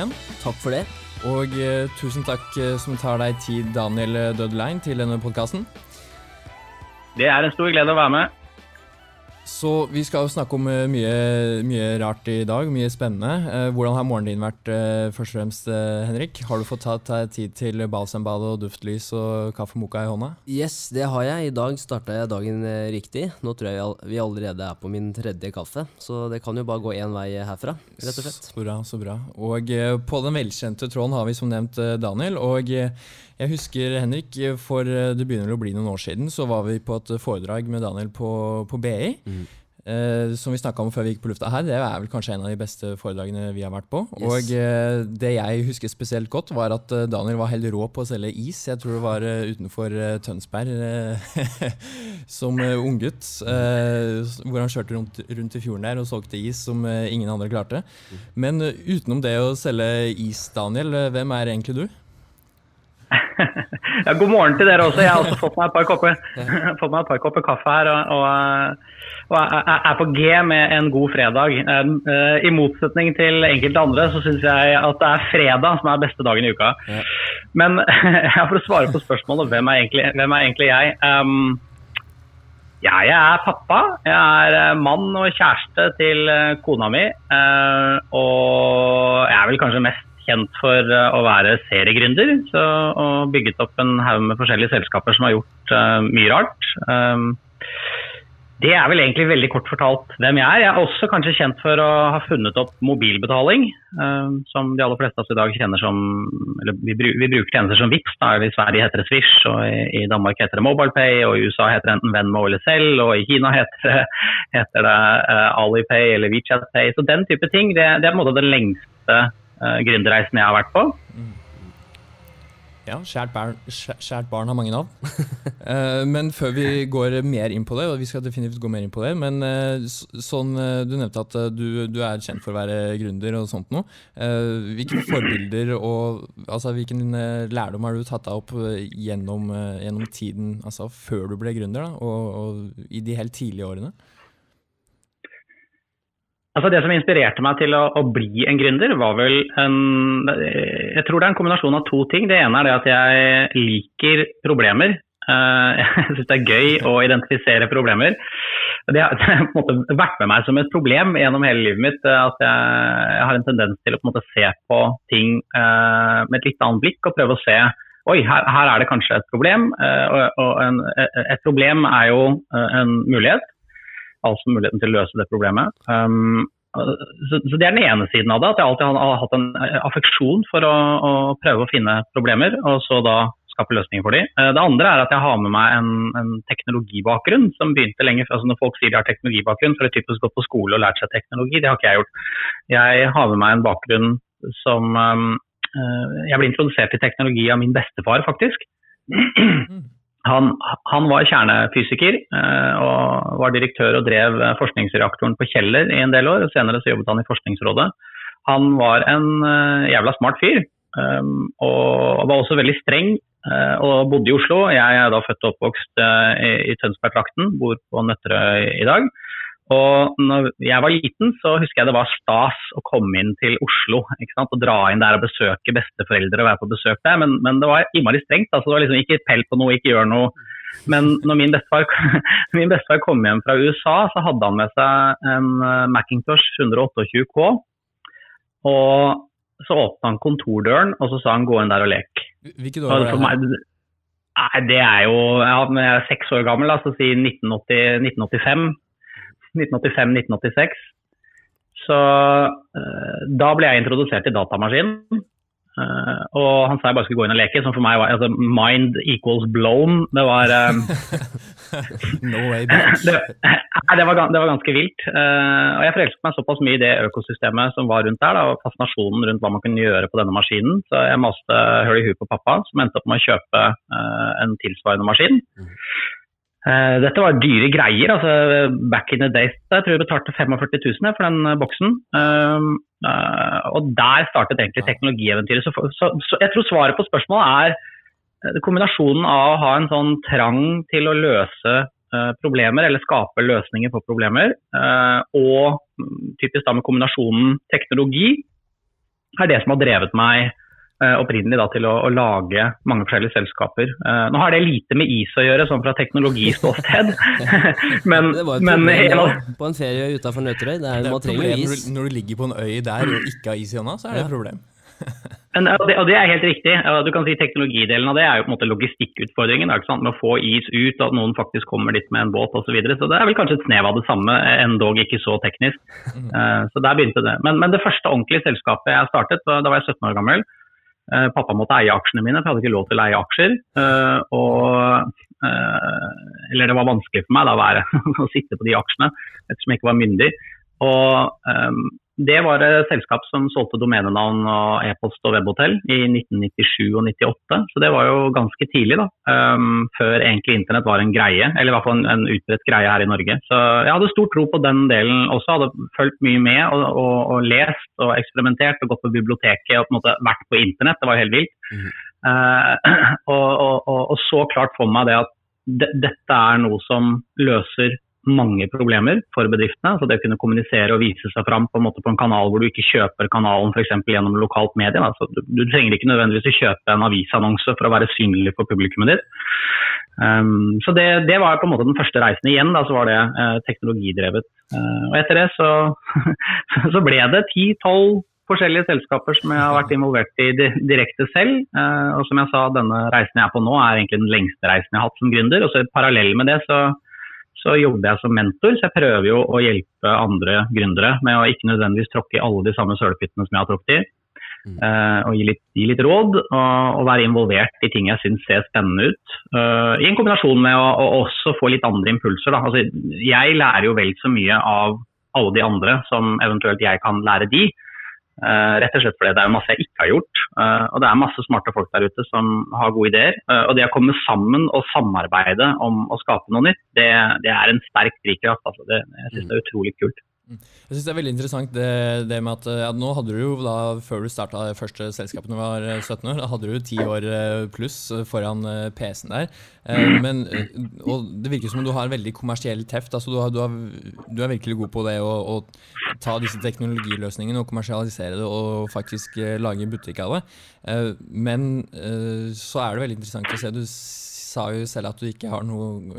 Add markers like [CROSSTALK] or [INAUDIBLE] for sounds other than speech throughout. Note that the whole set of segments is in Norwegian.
igjen. Takk for det. Og eh, tusen takk eh, som tar deg tid, Daniel Dødelein, til denne podkasten. Det er en stor glede å være med. Så vi skal jo snakke om eh, mye, mye, rart i dag, mye spennende. Eh, hvordan har morgenen din vært, eh, først og fremst, Henrik? Har du fått tatt deg tid til balsambad og duftlys og kaffe moka i hånda? Yes, det har jeg. I dag starta jeg dagen riktig. Nå tror jeg vi allerede er på min tredje kaffe, så det kan jo bare gå én vei herfra, rett og slett. Så bra, så bra. Og på den velkjente tråden har vi som nevnt Daniel. og jeg husker, Henrik, for eh, det begynner å bli noen år siden, så var vi på et foredrag med Daniel på, på BI. Mm. Eh, som vi snakka om før vi gikk på lufta her, det er vel kanskje en av de beste foredragene vi har vært på. Yes. Og eh, det jeg husker spesielt godt, var at eh, Daniel var helt rå på å selge is. Jeg tror det var uh, utenfor uh, Tønsberg [LAUGHS] som uh, unggutt. hvor han kjørte rundt, rundt, i fjorden der og solgte is som ingen andre klarte. Mm. Men utenom det å selge is, Daniel, hvem er egentlig du? [LAUGHS] ja, god morgen til dere også. Jeg har også fått meg et par kopper, [LAUGHS] et par kopper kaffe her. Og, og, og, er på G med en god fredag. Eh, I motsetning til enkelte andre så syns jeg at det er fredag som er beste dagen i uka. Ja. Men [LAUGHS] jeg for å svare på spørsmålet hvem er egentlig, hvem er egentlig jeg? Um, ja, jeg er pappa. Jeg er eh, mann og kjæreste til eh, kona mi. Og jeg er vel kanskje mest kjent for eh, å være seriegründer og bygget opp en haug med forskjellige selskaper som har gjort uh, mye rart. Um, det er vel egentlig veldig kort fortalt hvem jeg er. Jeg er også kanskje kjent for å ha funnet opp mobilbetaling, uh, som de aller fleste av oss i dag kjenner som eller vi, vi bruker tjenester som Vipps. Da. I Sverige heter det Swish, og i, Danmark heter det MobilePay, og i USA heter det enten Venmo eller selv, og i Kina heter det, [LAUGHS] heter det uh, Alipay eller WeChatPay. Så den type ting, det, det er på en måte den lengste gründerreisen jeg har vært på. Ja, kjært barn, kjært barn, har mange navn. uh, [LAUGHS] men før vi går mer inn på det, og vi skal definitivt gå mer inn på det, men uh, sånn, Du nevnte at du, du, er kjent for å være gründer og sånt noe. hvilke forbilder og altså, hvilken lærdom har du tatt deg opp gjennom, gjennom tiden altså, før du ble gründer, da, og, og i de helt tidlige årene? Altså Det som inspirerte meg til å, å, bli en gründer, var vel en Jeg tror det er en kombinasjon av to ting. Det ene er det at jeg liker problemer. Eh, [LAUGHS] jeg syns det er gøy å identifisere problemer. [LAUGHS] Det har, på en måte vært med meg som et problem gjennom hele livet mitt. Eh, at jeg, har en tendens til å på en måte se på ting uh, med et litt annet blikk og prøve å se Oi, her, her er det kanskje et problem. Og, en, et problem er jo en mulighet altså muligheten til å løse det problemet. Um, så, så, Det er den ene siden av det, at jeg alltid har, hatt en eh, affeksjon for å, å, prøve å finne problemer, og så da skape løsninger for dem. Uh, det andre er at jeg har med meg en, en teknologibakgrunn som begynte lenge før. Altså når folk sier de har teknologibakgrunn, så har de typisk gått på skole og lært seg teknologi. Det har ikke jeg gjort. Jeg har med meg en bakgrunn som um, uh, Jeg ble introdusert til teknologi av min bestefar, faktisk. Han, han, var kjernefysiker eh, og var direktør og drev forskningsreaktoren på Kjeller i en del år. og Senere så jobbet han i Forskningsrådet. Han var en uh, jævla smart fyr, um, og var også veldig streng og bodde i Oslo. Jeg er da født og oppvokst i, i Tønsbergtrakten, bor på Nøtterøy i dag. Og når jeg var liten, så husker jeg det var stas å komme inn til Oslo. ikke sant? Og dra inn der og besøke besteforeldre og være på besøk der. Men, men det var innmari strengt. altså det var liksom Ikke pell på noe, ikke gjør noe. Men når min bestefar, [LAUGHS] min bestefar kom hjem fra USA, så hadde han med seg en eh, Macintosh 128K. Og så åpna han kontordøren, og så sa han 'gå inn der og lek'. Hvilket år var det? Nei, Det er jo ja, Jeg er seks år gammel, altså si 1980, 1985. 1985-1986. Så uh, da ble jeg introdusert til datamaskinen. Uh, og han sa jeg bare skulle gå inn og leke, som for meg var altså, mind equals blown. Det var um, [LAUGHS] No way [LAUGHS] det, det, var, det, var, ganske vilt. Uh, og jeg forelsket meg såpass mye i det økosystemet som var rundt der, da, og fascinasjonen rundt hva man kunne gjøre på denne maskinen. Så jeg maste høl i huet på pappa, som endte opp med å kjøpe en tilsvarende maskin. Mm. Uh, dette var dyre greier. altså Back in the days jeg tror jeg betalte 45 000 for den uh, boksen. Uh, og der startet egentlig teknologieventyret. Så, så, så, jeg tror svaret på spørsmålet er kombinasjonen av å ha en sånn trang til å løse problemer, eller skape løsninger på problemer, og mm, typisk da med kombinasjonen teknologi er det som har drevet meg opprinnelig da, til å, å, lage mange forskjellige selskaper. Uh, nå har det lite med is å gjøre, sånn fra teknologiståsted. [LAUGHS] men, det var et men, problem på en ferie utenfor Nøtterøy. Det er, man trenger is. Når du ligger på en øy der og ikke har is i hånda, så er det et problem. [LAUGHS] Men, og, det, og, det, er helt riktig. Du kan si Teknologidelen av det er jo på en måte logistikkutfordringen. Med å få is ut, at noen faktisk kommer dit med en båt osv. Så, videre. så det er vel kanskje et snev av det samme, endog ikke så teknisk. Uh, så der begynte det. Men, men, det første ordentlige selskapet jeg startet, da var jeg 17 år gammel. Uh, pappa måtte eie aksjene mine, for jeg hadde ikke lov til å eie aksjer. Uh, og, eller det var vanskelig for meg da, å, være, [LAUGHS] å sitte på de aksjene, ettersom jeg ikke var myndig. Og det var et selskap som solgte domenenavn og e-post og webhotell i 1997 og 98, så det var jo ganske tidlig, da. Um, før egentlig internett var en greie, eller i hvert fall en, en utbredt greie her i Norge. Så jeg hadde stor tro på den delen også, hadde fulgt mye med og, og, og lest og eksperimentert og gått på biblioteket og på en måte vært på internett, det var helt vilt. [CLEARS THROAT] Mm. Uh, og, og, så klart for meg det at dette er noe som løser mange problemer for bedriftene. altså Det å kunne kommunisere og vise seg fram på en måte på en kanal hvor du ikke kjøper kanalen f.eks. gjennom lokalt medie. Altså, du, du, trenger ikke nødvendigvis å kjøpe en avisannonse for å være synlig for publikummet ditt. Um, så det, det, var på en måte den første reisen. Igjen da, så var det uh, teknologidrevet. Uh, og etter det så, [LAUGHS] så ble det ti-tolv forskjellige selskaper som jeg har vært involvert i direkte selv. Uh, og som jeg sa, denne reisen jeg er på nå er egentlig den lengste reisen jeg har hatt som gründer. Og så parallell med det så så jobber jeg som mentor, så jeg prøver jo å hjelpe andre gründere med å ikke nødvendigvis tråkke i alle de samme sølepyttene som jeg har tråkket i. Mm. Uh, og gi litt, gi litt råd og, og, være involvert i ting jeg syns ser spennende ut. Uh, I en kombinasjon med å, å, også få litt andre impulser. Altså, jeg lærer jo vel så mye av alle de andre som eventuelt jeg kan lære de. Uh, rett og slett fordi det er masse jeg ikke har gjort. Uh, og det er masse smarte folk der ute som har gode ideer. Uh, og det å komme sammen og samarbeide om å skape noe nytt, det, det er en sterk drivkraft. Altså. Det, jeg syns det er utrolig kult. Jeg synes Det er veldig interessant det, det med at ja, nå hadde du jo da, før du starta det første selskapet da du var 17 år, da hadde du ti år eh, pluss foran eh, PC-en der. Eh, men, og det virker som om du har veldig kommersiell teft. altså Du, har, du, har, du er virkelig god på det å, å, ta disse teknologiløsningene og kommersialisere det og faktisk lage butikk av det. Men så er det veldig interessant å se. Du sa jo selv at du ikke har noe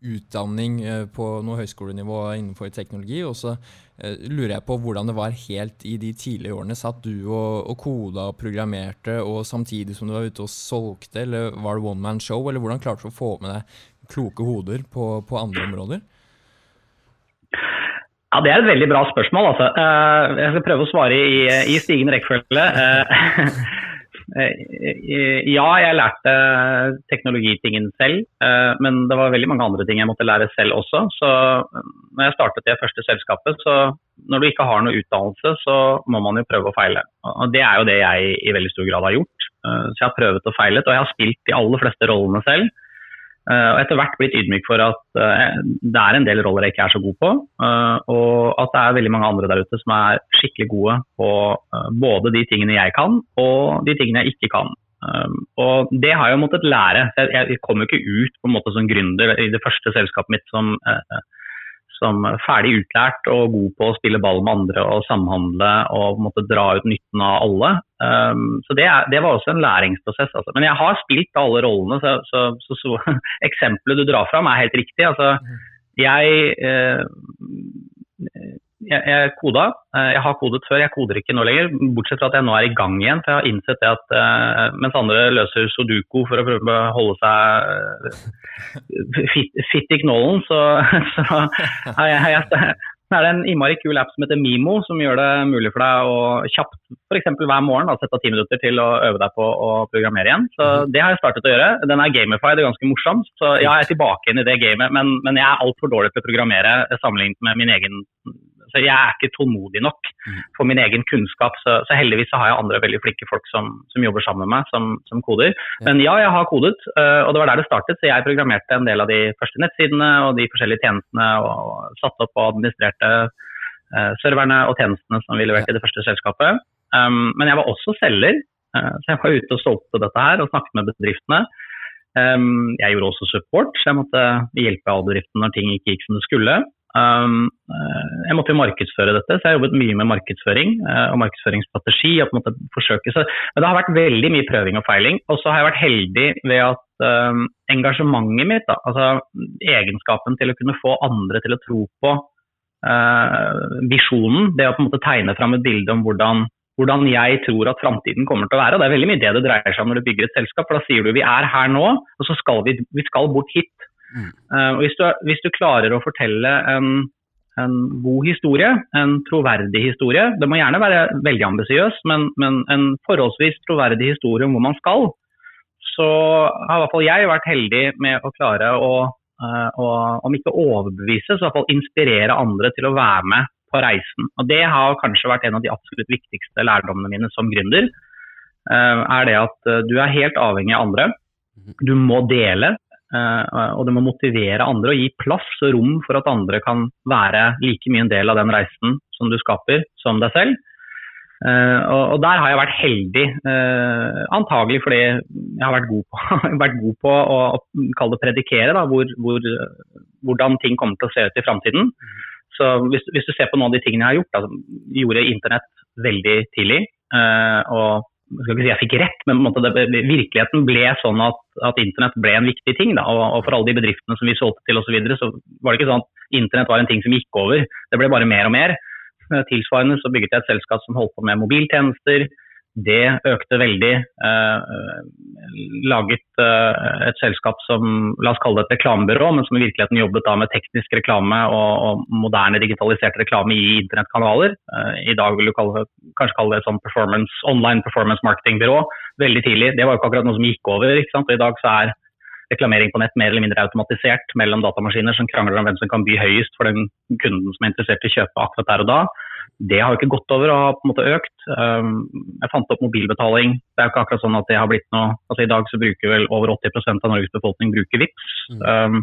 utdanning eh, på noe høyskolenivå innenfor teknologi. Og så uh, lurer jeg på hvordan det var helt i de tidlige årene. Satt du og, og koda og programmerte og samtidig som du var ute og solgte, eller var det one man show? Eller hvordan klarte du å få med deg kloke hoder på, på andre områder? Ja, Det er et veldig bra spørsmål. altså. Uh, jeg skal prøve å svare i, i stigende rekkefølge. [LAUGHS] Uh, Eh, ja, jeg lærte teknologitingen selv, eh, men det var veldig mange andre ting jeg måtte lære selv også. Så eh, når jeg startet det første selskapet, så når du ikke har noe utdannelse, så må man jo prøve å feile. Og det er jo det jeg i veldig stor grad har gjort. Så jeg har prøvd og feilet, og jeg har spilt de aller fleste rollene selv. Eh, og etter hvert blitt ydmyk for at eh, det er en del roller jeg ikke er så god på. Eh, og at det er veldig mange andre der ute som er skikkelig gode på både de tingene jeg kan, og de tingene jeg ikke kan. Og det har jeg måttet lære. Jeg kom jo ikke ut på en måte som gründer i det første selskapet mitt som som ferdig utlært og god på å spille ball med andre og samhandle og måtte dra ut nytten av alle. Um, så det, er, det, var også en læringsprosess. Altså. Men jeg har spilt alle rollene, så, så, så, så [LAUGHS] eksempelet du drar fram er helt riktig. Altså, jeg eh, jeg, jeg koda. Eh, jeg har kodet før, jeg koder ikke nå lenger. Bortsett fra at jeg nå er i gang igjen. For jeg har innsett det at uh, mens andre løser Sudoku for å prøve å holde seg uh, fit, fit, i knollen, så, [LAUGHS] så har jeg, jeg er det en innmari kul app som heter Mimo, som gjør det mulig for deg å kjapt f.eks. hver morgen da, sette av ti minutter til å øve deg på å programmere igjen. Så mhm. Det har jeg startet å gjøre. Den er gamified og ganske morsom. Så ja, jeg er tilbake inn i det gamet, men, men jeg er altfor dårlig til å programmere sammenlignet med min egen så jeg er ikke tålmodig nok mm. for min egen kunnskap. Så, så heldigvis så har jeg andre veldig flinke folk som, som jobber sammen med meg, som, som koder. Men ja, jeg har kodet, uh, og det var der det startet. Så jeg programmerte en del av de første nettsidene og de forskjellige tjenestene, og, satte opp og administrerte uh, serverne og tjenestene som vi leverte i det første selskapet. Um, men jeg var også selger, uh, så jeg var ute og solgte dette her og snakket med bedriftene. Um, jeg gjorde også support, så jeg måtte hjelpe alle bedriftene når ting ikke gikk som det skulle. Um, jeg måtte jo markedsføre dette, så jeg har jobbet mye med markedsføring og markedsføringsstrategi. og på en måte forsøke. Så, men det har vært veldig mye prøving og feiling. Og så har jeg vært heldig ved at um, engasjementet mitt, da, altså egenskapen til å kunne få andre til å tro på uh, visjonen, det å på en måte tegne fram et bilde om hvordan hvordan jeg tror at framtiden kommer til å være. og Det er veldig mye det det dreier seg om når du bygger et selskap. for Da sier du vi er her nå, og så skal vi, vi skal bort hit. Mm. Uh, hvis du, hvis du, klarer å fortelle en, en, god historie, en troverdig historie, det må gjerne være veldig ambisiøs, men, men, en forholdsvis troverdig historie om hvor man skal, så har i hvert fall jeg vært heldig med å klare å, uh, å om ikke overbevise, så i hvert fall inspirere andre til å være med på reisen. Og Det har kanskje vært en av de absolutt viktigste lærdommene mine som gründer. Uh, er det at du er helt avhengig av andre. Du må dele, og du må motivere andre og gi plass og rom for at andre kan være like mye en del av den reisen som du skaper, som deg selv. Og, og, Der har jeg vært heldig, antagelig fordi jeg har vært god på, [LAUGHS] vært god på å, kalle det predikere, da, hvor, hvor, hvordan ting kommer til å se ut i framtiden. Så hvis, hvis, du ser på noen av de tingene jeg har gjort, altså, gjorde internett veldig tidlig. Uh, og jeg skal ikke si jeg fikk rett, men det, virkeligheten ble sånn at, at, internett ble en viktig ting. Da, og, og, for alle de bedriftene som vi solgte til osv., så, så var det ikke sånn at internett var en ting som gikk over. Det ble bare mer og mer. Uh, tilsvarende så bygget jeg et selskap som holdt på med mobiltjenester. Det økte veldig. Uh, laget uh, et selskap som la oss kalle det et reklamebyrå, men som i virkeligheten jobbet da med teknisk reklame og, moderne digitalisert reklame i internettkanaler. Uh, I dag vil du kalle, kanskje kalle det et sånn performance, online performance marketing-byrå. Veldig tidlig. Det var jo ikke akkurat noe som gikk over. ikke sant? Og I dag så er reklamering på nett mer eller mindre automatisert mellom datamaskiner som krangler om hvem som kan by høyest for den kunden som er interessert i å kjøpe akkurat der og da. Det har jo ikke gått over og har på en måte økt. Um, jeg fant opp mobilbetaling. Det er jo ikke akkurat sånn at det har blitt noe altså I dag så bruker vel over 80% av Norges befolkning bruker VIPS. Mm.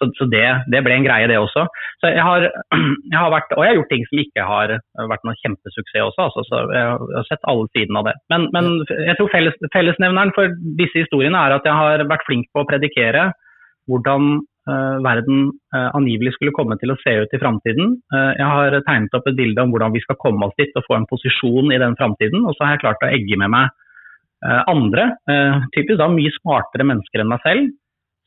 Så, så det, det, ble en greie, det også. Så jeg har, [CLEARS THROAT] jeg har, vært, Og jeg har gjort ting som ikke har vært noen kjempesuksess også. Altså, så jeg har sett alle sidene av det. Men, men jeg tror felles, fellesnevneren for disse historiene er at jeg har vært flink på å predikere hvordan uh, verden uh, angivelig skulle komme til å se ut i framtiden. Uh, jeg har tegnet opp et bilde om hvordan vi skal komme oss dit og få en posisjon i den framtiden. Og så har jeg klart å egge med meg andre, typisk da mye smartere mennesker enn meg selv,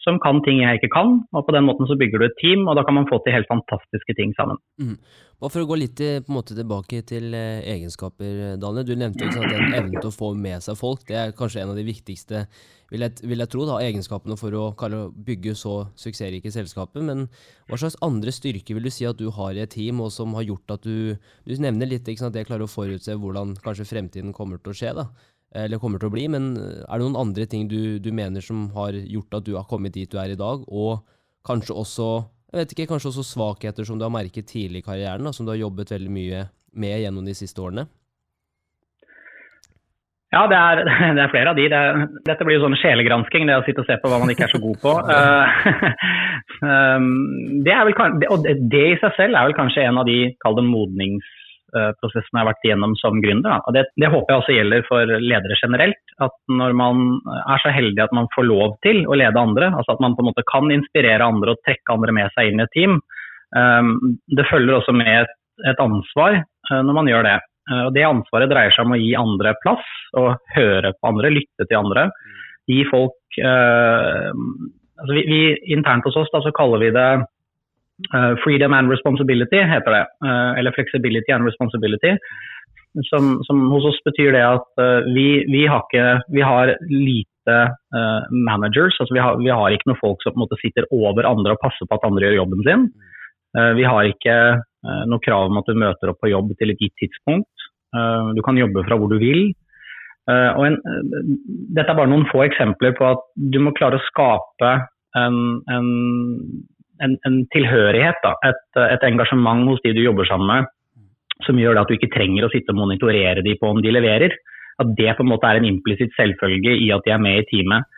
som kan ting jeg ikke kan. og På den måten så bygger du et team, og da kan man få til helt fantastiske ting sammen. Mm. Og For å gå litt en måte tilbake til eh, egenskaper, Daniel. Du nevnte jo den evnen til å få med seg folk. Det er kanskje en av de viktigste, vil jeg, vil jeg tro, da, egenskapene for å kalle, bygge så suksessrike selskaper. Men hva slags andre styrker vil du si at du har i et team, og som har gjort at du Du nevner litt ikke sant, det klarer å forutse hvordan kanskje fremtiden kommer til å skje. da eller kommer til å bli, men er det noen andre ting du, du, mener som har gjort at du har kommet dit du er i dag, og kanskje også jeg vet ikke, kanskje også svakheter som du har merket tidlig i karrieren, da, som du har jobbet veldig mye med gjennom de siste årene? Ja, det er, [LAUGHS] det er flere av de. Det er, dette blir jo sånn sjelegransking, det å sitte og se på hva man ikke er så god på. [LAUGHS] Eh, [LAUGHS] um, det, er vel, og det i seg selv er vel kanskje en av de, kall det modnings prosessen jeg har vært igjennom som gründer. Og det, det, håper jeg også gjelder for ledere generelt. At når man er så heldig at man får lov til å lede andre, altså at man på en måte kan inspirere andre og trekke andre med seg inn i et team, um, det følger også med et, et ansvar uh, når man gjør det. Uh, og Det ansvaret dreier seg om å gi andre plass, og høre på andre, lytte til andre. Gi folk uh, altså vi, vi, Internt hos oss da, så kaller vi det freedom and responsibility heter det, uh, eller flexibility and responsibility. Som, som, hos oss betyr det at uh, vi, vi, har ikke, vi, har lite managers. altså vi har, vi har, ikke noen folk som på en måte sitter over andre og passer på at andre gjør jobben sin. vi har ikke noe krav om at du møter opp på jobb til et gitt tidspunkt. du kan jobbe fra hvor du vil. En, dette er bare noen få eksempler på at du må klare å skape en, en en, en tilhørighet, da, et, et, engasjement hos de du jobber sammen med, som gjør at du ikke trenger å sitte og monitorere de på om de leverer. At det på en måte er en implisitt selvfølge i at de er med i teamet.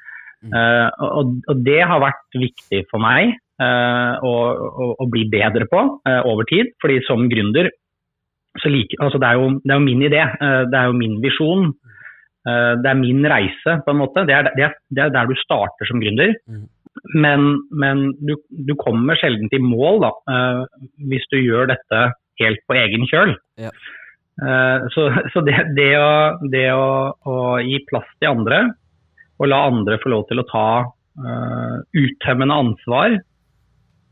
Mm. Uh, og, og, det har vært viktig for meg uh, å, å, å, bli bedre på uh, over tid. fordi som gründer så like, altså det, er jo, det, er jo, min idé, det er jo min visjon. det er min reise, på en måte. Det er, det er, det er der du starter som gründer. Mm. Men, men du, du, kommer sjelden til mål da, uh, hvis du gjør dette helt på egen kjøl. Ja. Uh, så, så det, det, å, det å, å, gi plass til andre, og la andre få lov til å ta uh, uttømmende ansvar Eh,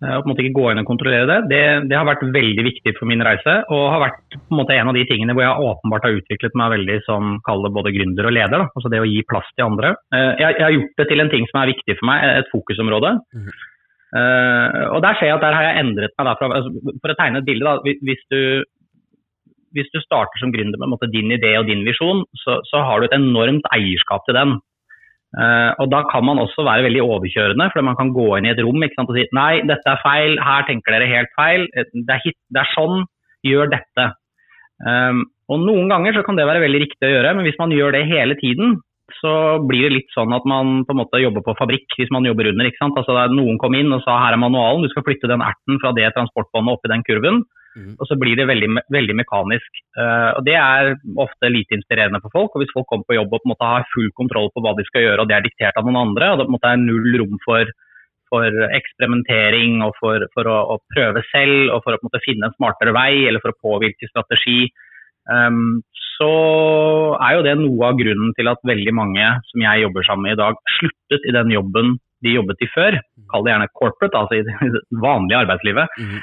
og på en måte ikke gå inn og kontrollere det, det, det, har vært veldig viktig for min reise. Og har vært på en måte en av de tingene hvor jeg åpenbart har utviklet meg veldig som kaller både gründer og leder. Da. Altså det å gi plass til andre. Eh, jeg, jeg, har gjort det til en ting som er viktig for meg, et fokusområde. Mm. Uh, og der ser jeg at der har jeg endret meg. Derfra. Altså, for å tegne et bilde, da, hvis du, hvis du starter som gründer med måte, din idé og din visjon, så, så har du et enormt eierskap til den. Uh, og Da kan man også være veldig overkjørende, for man kan gå inn i et rom sant, og si nei, dette er feil, her tenker dere helt feil, det er, hit, det er sånn, gjør dette. Um, og Noen ganger så kan det være veldig riktig å gjøre, men hvis man gjør det hele tiden, så blir det litt sånn at man på en måte jobber på fabrikk hvis man jobber under. ikke sant? Altså Noen kom inn og sa her er manualen, du skal flytte den erten fra det transportbåndet opp i den kurven. Mm. Og så blir det veldig, veldig mekanisk. Uh, og Det er ofte lite inspirerende for folk. og Hvis folk kommer på jobb og på en måte har full kontroll på hva de skal gjøre, og det er diktert av noen andre, og det på en måte er null rom for, for eksperimentering og for, for å, å, prøve selv og for å på en måte finne en smartere vei eller for å påvirke strategi, um, så er jo det noe av grunnen til at veldig mange som jeg jobber sammen med i dag, sluttet i den jobben de jobbet i før, mm. kall det gjerne corporate, altså i det [LAUGHS] vanlige arbeidslivet, mm.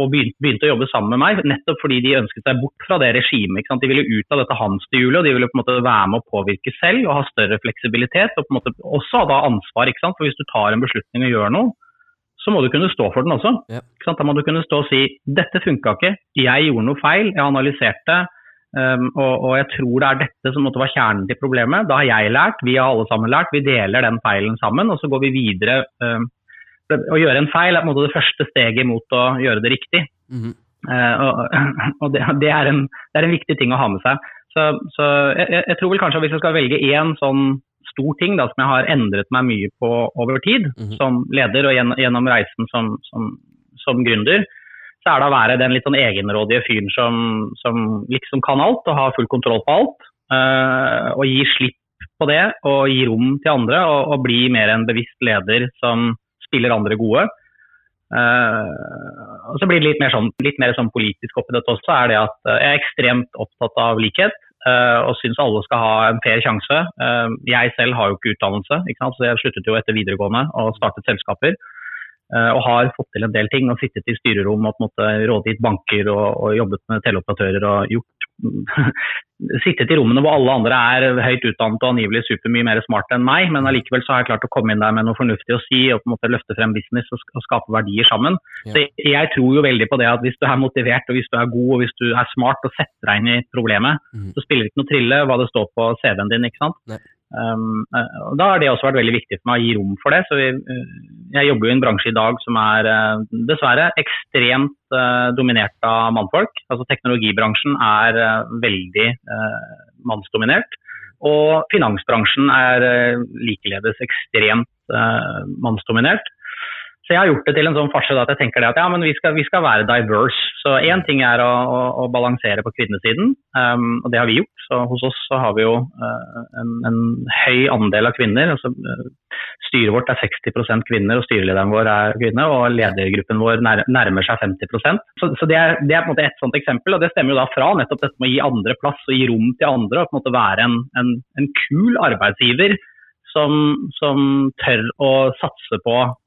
og begynte, å jobbe sammen med meg nettopp fordi de ønsket seg bort fra det regimet. De ville ut av dette hamsterhjulet, og de ville på en måte være med å påvirke selv og ha større fleksibilitet. Og på en måte også ha ansvar, for hvis du tar en beslutning og gjør noe, så må du kunne stå for den også. Ja. Da må du kunne stå og si dette funka ikke, jeg gjorde noe feil, jeg analyserte Um, og, og, jeg tror det er dette som måtte være kjernen til problemet. Da har jeg lært, vi har alle sammen lært. Vi deler den feilen sammen, og så går vi videre. Um, å gjøre en feil er på en måte det første steget mot å gjøre det riktig. Mm -hmm. uh, og, og det, det, er en, det, er en, viktig ting å ha med seg. Så, så jeg, jeg, tror vel kanskje at hvis jeg skal velge én sånn stor ting da, som jeg har endret meg mye på over tid, mm -hmm. som leder og gjennom, gjennom reisen som, som, som gründer, så er det å være den litt sånn egenrådige fyren som, som, liksom kan alt og har full kontroll på alt. Uh, og gi slipp på det og gi rom til andre og, og bli mer en bevisst leder som spiller andre gode. Uh, og så blir det litt mer, sånn, litt mer sånn politisk oppi dette også, er det at uh, jeg er ekstremt opptatt av likhet. Uh, og syns alle skal ha en fair sjanse. jeg selv har jo ikke utdannelse, ikke så jeg sluttet jo etter videregående og startet selskaper. Eh, og har fått til en del ting og sittet i styrerom og på en måte rådgitt banker og, og jobbet med teleoperatører og gjort [LAUGHS] Sittet i rommene hvor alle andre er høyt utdannet og angivelig supermye mer smart enn meg, men allikevel så har jeg klart å komme inn der med noe fornuftig å si og på en måte løfte frem business og, og skape verdier sammen. Ja. Så jeg tror jo veldig på det at hvis du er motivert og hvis du er god og hvis du er smart og setter deg inn i problemet, mm. så spiller det ikke noe trille hva det står på CV-en din. ikke sant? Nei. Um, og Da har det også vært veldig viktig for meg å gi rom for det. så vi, uh, Jeg jobber jo i en bransje i dag som er uh, dessverre ekstremt uh, dominert av mannfolk. Altså Teknologibransjen er veldig mannsdominert. Og finansbransjen er likeledes ekstremt mannsdominert. Så jeg har gjort det til en sånn farse at jeg tenker at ja, men vi skal, vi skal være diverse. Så én ting er å, å, å, balansere på kvinnesiden, um, og det har vi gjort. Så hos oss så har vi jo uh, en, en, høy andel av kvinner. Altså, uh, styret vårt er 60 kvinner, og styrelederen vår er kvinne. Og ledergruppen vår nær, nærmer seg 50 Så, så det, er, det, er, på en måte et sånt eksempel, og det stemmer jo da fra nettopp dette med å gi andre plass og gi rom til andre. Og på en måte være en, en, en kul arbeidsgiver som, som tør å satse på Eh,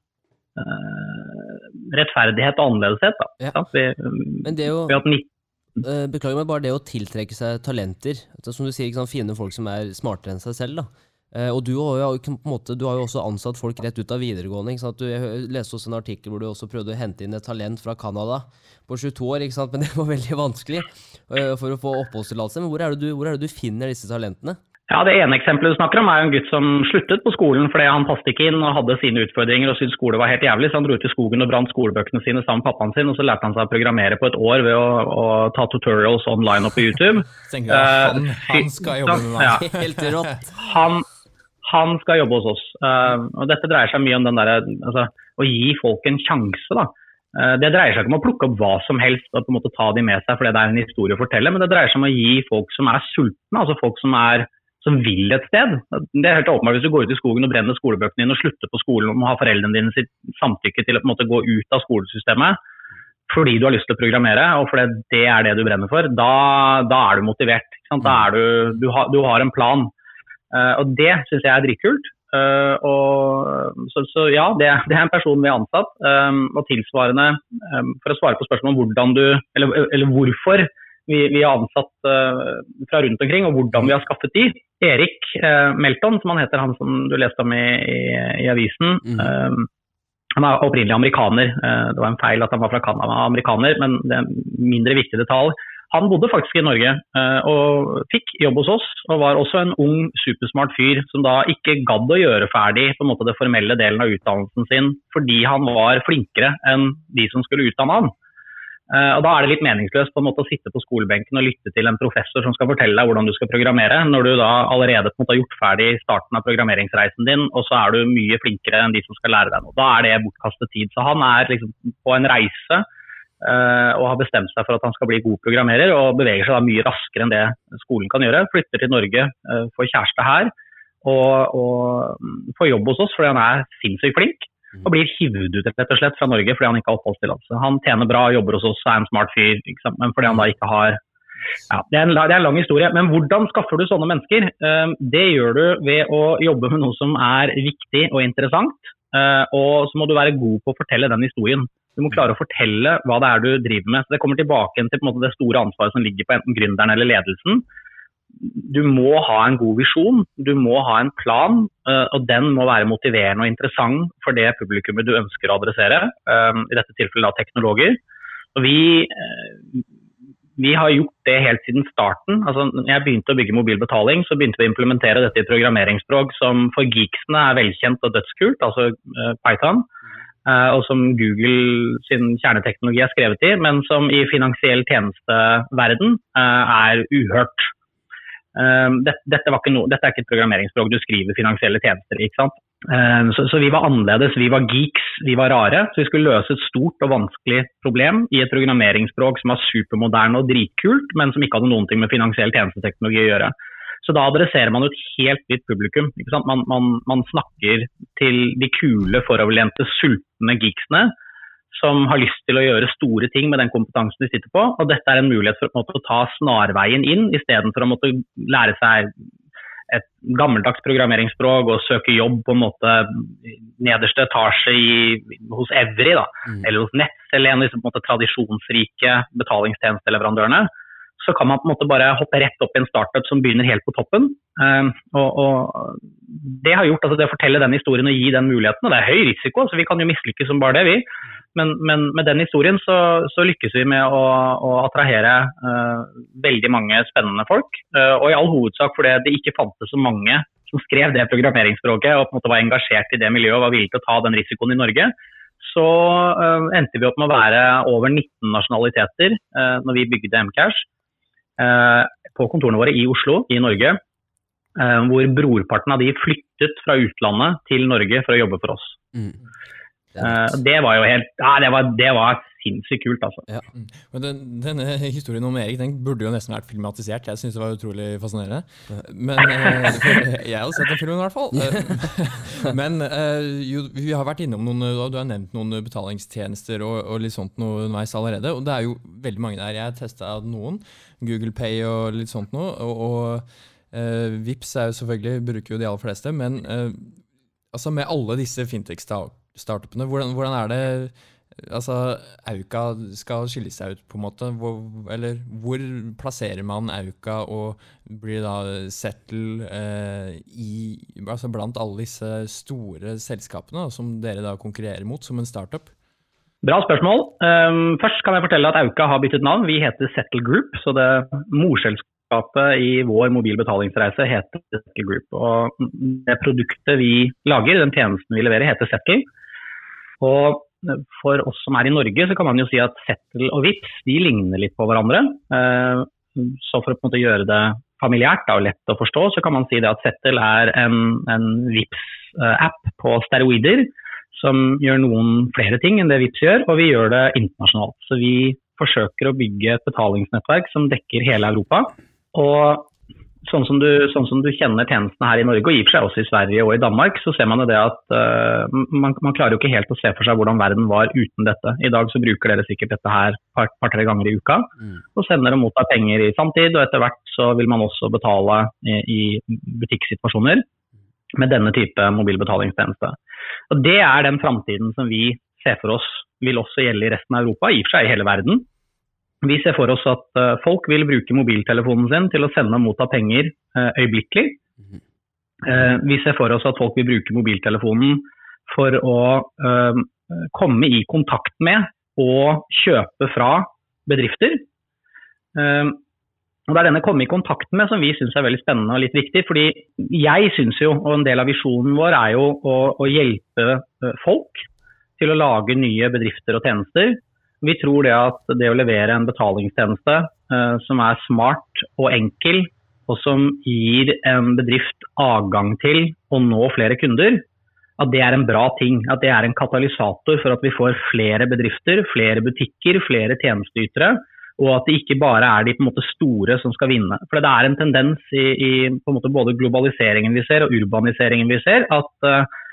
rettferdighet og annerledeshet. Da, ja. vi, Men det er jo, uh, beklager meg, bare det å tiltrekke seg talenter, som du sier, sant, Fine folk som er smartere enn seg selv. da. Uh, og du har, jo, måte, du har, jo, også ansatt folk rett ut av videregående. Du, jeg leste også en artikkel hvor du også prøvde å hente inn et talent fra Canada på 22 år, [LAUGHS] men det var veldig vanskelig for å få oppholdstillatelse. Men hvor er, du, hvor er, det du, finner disse talentene? Ja, Det ene eksempelet du snakker om er en gutt som sluttet på skolen fordi han passet ikke inn og hadde sine utfordringer og syntes skole var helt jævlig, så han dro ut i skogen og brant skolebøkene sine sammen med pappaen sin, og så lærte han seg å programmere på et år ved å, å ta tutorials online og på YouTube. [LAUGHS] Tenker jeg, han, han, skal jobbe med meg. Ja. [LAUGHS] Helt rått. Han, han, skal jobbe hos oss. Uh, og Dette dreier seg mye om den der, altså, å gi folk en sjanse. da. Uh, det dreier seg ikke om å plukke opp hva som helst og på en måte ta de med seg fordi det er en historie å fortelle, men det dreier seg om å gi folk som er sultne, altså folk som er som vil et sted. Det er helt åpenbart Hvis du går ut i skogen og brenner skolebøkene dine og slutter på skolen og må ha foreldrene dine sitt samtykke til å på en måte gå ut av skolesystemet fordi du har lyst til å programmere og fordi det er det du brenner for, da, da er du motivert. Da er du, du, har, du har en plan. Uh, og det syns jeg er dritkult. Uh, og, så, så, ja, det, [LAUGHS] det, er en person vi har ansatt. Um, og tilsvarende, um, for å svare på spørsmålet om hvordan du, eller, eller hvorfor vi, vi har ansatt uh, fra rundt omkring, og hvordan vi har skaffet de. Erik uh, Melton, som han heter, han som du leste om i, i, i avisen. Mm. Han er opprinnelig amerikaner. Uh, det var en feil at han var fra Canada, amerikaner, men det er en mindre viktig detalj. Han bodde faktisk i Norge og fikk jobb hos oss, og var også en ung, supersmart fyr som da ikke gadd å gjøre ferdig på en måte det formelle delen av utdannelsen sin fordi han var flinkere enn de som skulle utdanne han. Uh, og Da er det litt meningsløst på en måte å sitte på skolebenken og lytte til en professor som skal fortelle deg hvordan du skal programmere, når du da allerede på en måte har gjort ferdig starten av programmeringsreisen din, og så er du mye flinkere enn de som skal lære deg noe. Da er det bortkastet tid. Så han er liksom på en reise uh, og har bestemt seg for at han skal bli god programmerer, og beveger seg da mye raskere enn det skolen kan gjøre. Flytter til Norge, uh, får kjæreste her og, og mm, får jobb hos oss fordi han er sinnssykt flink og blir hivd ut rett og slett fra Norge fordi han ikke har oppholdstillatelse. Han tjener bra, jobber hos oss, er en smart fyr, men fordi han da ikke har ja, det er, en, det er, en, lang historie. Men hvordan skaffer du sånne mennesker? Ehm, det gjør du ved å jobbe med noe som er viktig og interessant. Eh, og så må du være god på å fortelle den historien. Du må klare å fortelle hva det er du driver med. Så Det kommer tilbake til måte, det store ansvaret som ligger på enten gründeren eller ledelsen du må ha en god visjon, du må ha en plan, eh, og den må være motiverende og interessant for det publikummet du ønsker å adressere, eh, i dette tilfellet da teknologer. Og vi, eh, vi har gjort det helt siden starten. Altså, når jeg begynte å bygge mobil betaling, så begynte vi å implementere dette i programmeringsspråk som for geeksene er velkjent og dødskult, altså Python. Og som Google sin kjerneteknologi er skrevet i, men som i finansiell tjenesteverden er uhørt. Ehm, dette, dette, no, dette, er ikke et programmeringsspråk du skriver finansielle tjenester i. Um, så, så, vi var annerledes, vi var geeks, vi var rare. Så vi skulle løse et stort og vanskelig problem i et programmeringsspråk som var supermoderne og dritkult, men som ikke hadde ting med finansiell tjenesteteknologi å gjøre. Så da adresserer man et helt nytt publikum. Man, man, man, snakker til de kule, foroverlente, sultne geeksene som har lyst til å gjøre store ting med den kompetansen de sitter på. Og dette er en mulighet for måte, å ta snarveien inn, istedenfor å måtte lære seg et gammeldags programmeringsspråk og søke jobb på en måte nederste etasje i, hos Evry, da, mm. eller hos Nets, eller en av disse tradisjonsrike betalingstjenesteleverandørene. Så kan man på en måte bare hoppe rett opp i en startup som begynner helt på toppen. Um, og, og, Det har gjort altså det å fortelle den historien og gi den muligheten. og Det er høy risiko, så vi kan jo mislykkes som bare det. vi. Men, men, med den historien så, så lykkes vi med å, å attrahere uh, veldig mange spennende folk. Uh, og i all hovedsak fordi det ikke fantes så mange som skrev det programmeringsspråket og på en måte var engasjert i det miljøet og var villig til å ta den risikoen i Norge. Så uh, endte vi opp med å være over 19 nasjonaliteter når vi bygde Mcash. På kontorene våre i Oslo i Norge. hvor brorparten av de flyttet fra utlandet til Norge for å jobbe for oss. Mm. Uh, det var jo helt Ja, det var, det var sinnssykt kult, altså. Ja. Mm. Men den, denne historien om Erik den burde jo nesten vært filmatisert. Jeg syns det var utrolig fascinerende. Men uh, [LAUGHS] Jeg hadde sett den filmen, i hvert fall. [LAUGHS] Men jo, vi har vært innom noen Du har nevnt noen betalingstjenester og, og litt sånt noe underveis allerede. Og det er jo veldig mange der. Jeg testa noen. Google Pay og litt sånt noe. Og, og Vips er jo selvfølgelig, bruker jo de aller fleste. Men altså med alle disse fintech-stavene startupene. Hvordan, hvordan, er det altså, Auka skal skille seg ut, på en måte? Hvor, eller hvor plasserer man Auka og blir da settle eh, i, altså blant alle disse store selskapene som dere da konkurrerer mot som en startup? Bra spørsmål. Um, først kan jeg fortelle at Auka har byttet navn. Vi heter Settle Group. så det Morselskapet i vår mobilbetalingsreise heter Settle Group. Og det produktet vi lager, den tjenesten vi leverer, heter Settle. Og for oss som er i Norge, så kan man jo si at Settel og Vips de ligner litt på hverandre. Eh, så for å på en måte gjøre det familiært og lett å forstå, så kan man si at Settel er en, en Vips-app på steroider som gjør noen flere ting enn det Vips gjør, og vi gjør det internasjonalt. Så vi forsøker å bygge et betalingsnettverk som dekker hele Europa. Og sånn som, du, sånn som, du, kjenner tjenestene her i Norge, og i og for seg også i Sverige og i Danmark, så ser man jo det at uh, man, man, klarer jo ikke helt å se for seg hvordan verden var uten dette. I dag så bruker dere sikkert dette her par-tre par, ganger i uka, mm. og sender og mottar penger i samtid. Og etter hvert så vil man også betale i, i butikksituasjoner med denne type mobilbetalingstjeneste. Og Det er den framtiden som vi ser for oss vil også gjelde i resten av Europa, i og for seg i hele verden. Vi ser for oss at uh, folk vil bruke mobiltelefonen sin til å sende og motta penger uh, øyeblikkelig. Uh, vi ser for oss at folk vil bruke mobiltelefonen for å komme i kontakt med og kjøpe fra bedrifter. og Det er denne komme i kontakt med som vi syns er veldig spennende og litt viktig. fordi jeg syns jo, og en del av visjonen vår er jo å, å hjelpe folk til å lage nye bedrifter og tjenester vi tror det at det å levere en betalingstjeneste uh, som er smart og enkel, og som gir en bedrift adgang til å nå flere kunder, at det er en bra ting. At det er en katalysator for at vi får flere bedrifter, flere butikker, flere tjenesteytere. Og at det ikke bare er de måte, store som skal vinne. For det er en tendens i, i måte, både globaliseringen vi ser og urbaniseringen vi ser, at uh, Eh,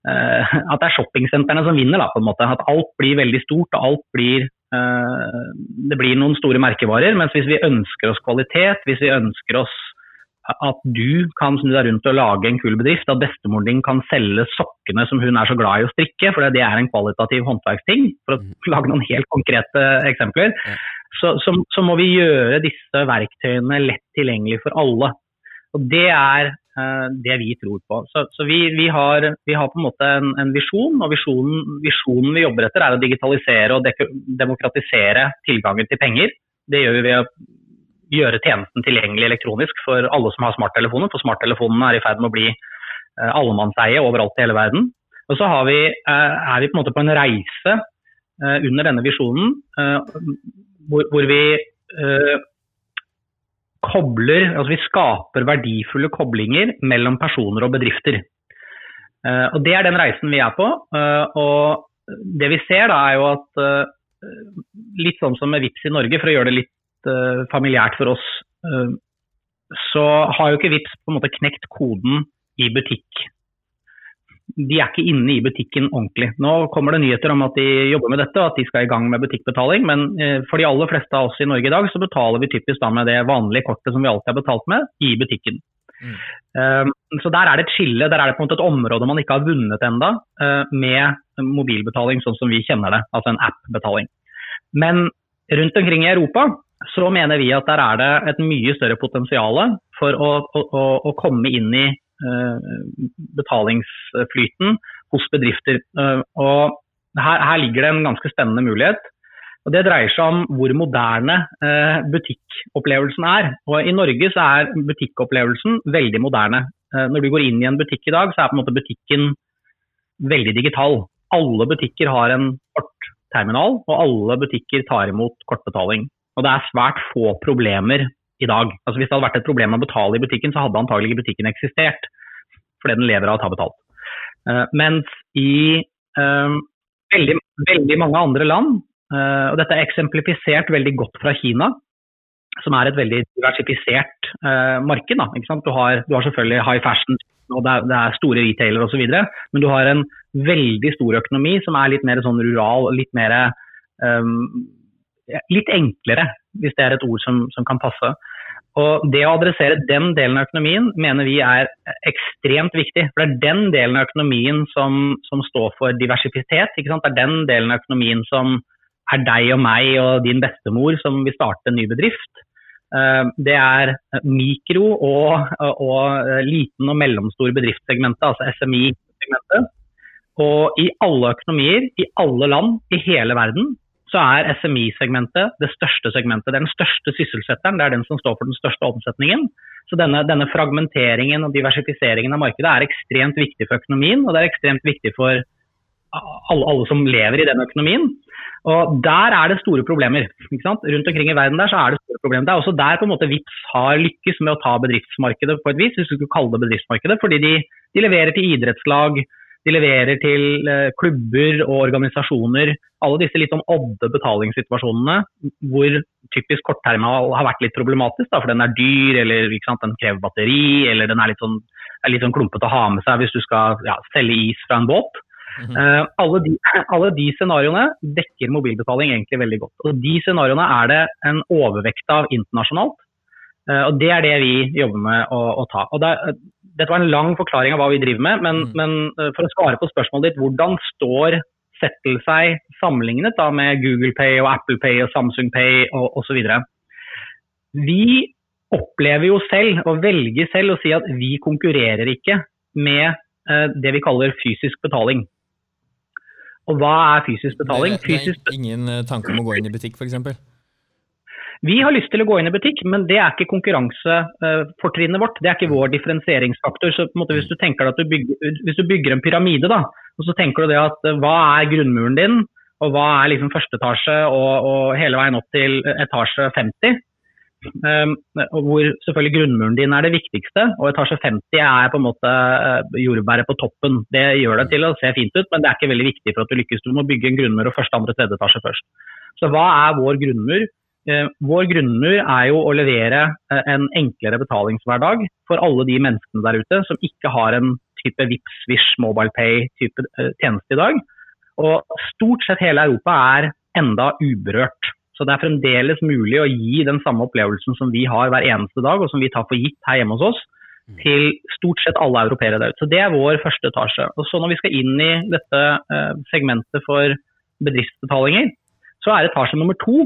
[LAUGHS] at det er shoppingsentrene som vinner. Da, på en måte. At alt blir veldig stort og alt blir uh, Det blir noen store merkevarer. Mens hvis vi ønsker oss kvalitet, hvis vi ønsker oss at du kan snu deg rundt og lage en kul bedrift, at bestemoren din kan selge sokkene som hun er så glad i å strikke, for det er en kvalitativ håndverksting, for å mm. [LAUGHS] lage noen helt konkrete eksempler, så, så, så må vi gjøre disse verktøyene lett tilgjengelig for alle. Og Det er Eh, det vi tror på. Så, så vi, vi, har, vi, har, på en måte en, en visjon, og visjonen, visjonen, vi jobber etter er å digitalisere og demokratisere tilgangen til penger. Det gjør vi ved å gjøre tjenesten tilgjengelig elektronisk for alle som har smarttelefoner, for smarttelefonene er i ferd med å bli uh, allemannseie overalt i hele verden. Og så vi, uh, er vi på en måte på en reise under denne visjonen hvor, vi kobler, altså vi skaper verdifulle koblinger mellom personer og bedrifter. Uh, og Det er den reisen vi er på. Uh, og Det vi ser, da er jo at uh, litt sånn som med VIPS i Norge, for å gjøre det litt familiært for oss, så har jo ikke VIPS på en måte knekt koden i butikk de er ikke inne i butikken ordentlig. Nå kommer det nyheter om at de jobber med dette og at de skal i gang med butikkbetaling, men eh, for de aller fleste av oss i Norge i dag, så betaler vi typisk da med det vanlige kortet som vi alltid har betalt med, i butikken. Mm. Um, så der er det et skille, der er det på en måte et område man ikke har vunnet enda uh, med mobilbetaling sånn som vi kjenner det, altså en app-betaling. Men rundt omkring i Europa så mener vi at der er det et mye større potensial for å, å, å komme inn i Eh, betalingsflyten hos bedrifter. Eh, og her, her, ligger det en ganske spennende mulighet. Og Det dreier seg om hvor moderne eh, butikkopplevelsen er. Og I Norge så er butikkopplevelsen veldig moderne. når du går inn i en butikk i dag, så er på en måte butikken veldig digital. Alle butikker har en kortterminal, og alle butikker tar imot kortbetaling. Og det er svært få problemer i dag. Altså Hvis det hadde vært et problem å betale i butikken, så hadde antagelig ikke butikken eksistert. Fordi den lever av å ta betalt. Uh, mens i uh, veldig, veldig, mange andre land, uh, og dette er eksemplifisert veldig godt fra Kina, som er et veldig diversifisert marked. Da, du har, du, har, selvfølgelig high fashion, og det er, det er store retailere osv., men du har en veldig stor økonomi som er litt mer sånn rural, litt mer um, litt enklere, hvis det er et ord som, som, kan passe. Og Det å adressere den delen av økonomien mener vi er ekstremt viktig. For Det er den delen av økonomien som, som står for diversitet. Det er den delen av økonomien som er deg og meg og din bestemor som vil starte en ny bedrift. Eh, det er mikro- og, og liten og mellomstor bedriftssegmentet, altså SMI-segmentet. Og i alle økonomier, i alle land, i hele verden, så er SMI-segmentet det største segmentet. Det er den største sysselsetteren, det er den som står for den største omsetningen. Så denne, denne, fragmenteringen og diversifiseringen av markedet er ekstremt viktig for økonomien, og det er ekstremt viktig for alle, alle som lever i den økonomien. Og Der er det store problemer. Rundt omkring i verden der så er det store problemer. Det er også der på en måte VIPS har lykkes med å ta bedriftsmarkedet på et vis, hvis du skulle kalle det bedriftsmarkedet. Fordi de, de leverer til idrettslag, de leverer til eh, klubber og organisasjoner. Alle disse litt sånn odde betalingssituasjonene hvor typisk kortterminal har vært litt problematisk, da, for den er dyr, eller sant, den krever batteri, eller den er litt sånn, er litt sånn klumpete å ha med seg hvis du skal ja, selge is fra en båt. Mm -hmm. uh, alle, de, [CLEARS THROAT] alle, de, scenarioene dekker mobilbetaling egentlig veldig godt. Og De scenarioene er det en overvekt av internasjonalt. Uh, og Det er det vi jobber med å, å ta. Og det, dette var en lang forklaring av hva vi driver med, men, mm. men uh, for å svare på spørsmålet ditt, hvordan står Settle seg sammenlignet da, med Google Pay og Apple Pay og Samsung Pay og osv. Vi opplever jo selv, og velger selv, å si at vi konkurrerer ikke med eh, det vi kaller fysisk betaling. Og hva er fysisk betaling? Det, det er ingen eh, tanke om å gå inn i butikk, f.eks.? Vi har lyst til å gå inn i butikk, men det er ikke konkurransefortrinnet vårt. Det er ikke vår differensieringsfaktor. Så hvis, du du bygger, hvis, du bygger, en pyramide, da, og så tenker du det at eh, hva er grunnmuren din, og hva er liksom første etasje og, og hele veien opp til etasje 50? Um, ehm, hvor selvfølgelig grunnmuren din er det viktigste, og etasje 50 er på en måte uh, jordbæret på toppen. Det gjør det til å se fint ut, men det er ikke veldig viktig for at du lykkes. Du må bygge en grunnmur og første, andre, tredje etasje først. Så hva er vår grunnmur? Eh, vår grunnmur er jo å levere eh, en enklere betalingshverdag for alle de menneskene der ute som ikke har en type Vipps, Swish, MobilePay-type eh, tjeneste i dag. Og stort sett hele Europa er enda uberørt. Så det er fremdeles mulig å gi den samme opplevelsen som vi har hver eneste dag, og som vi tar for gitt her hjemme hos oss, til stort sett alle europeere der ute. Så det er vår første etasje. Og så når vi skal inn i dette segmentet for bedriftsbetalinger, så er etasje nummer to.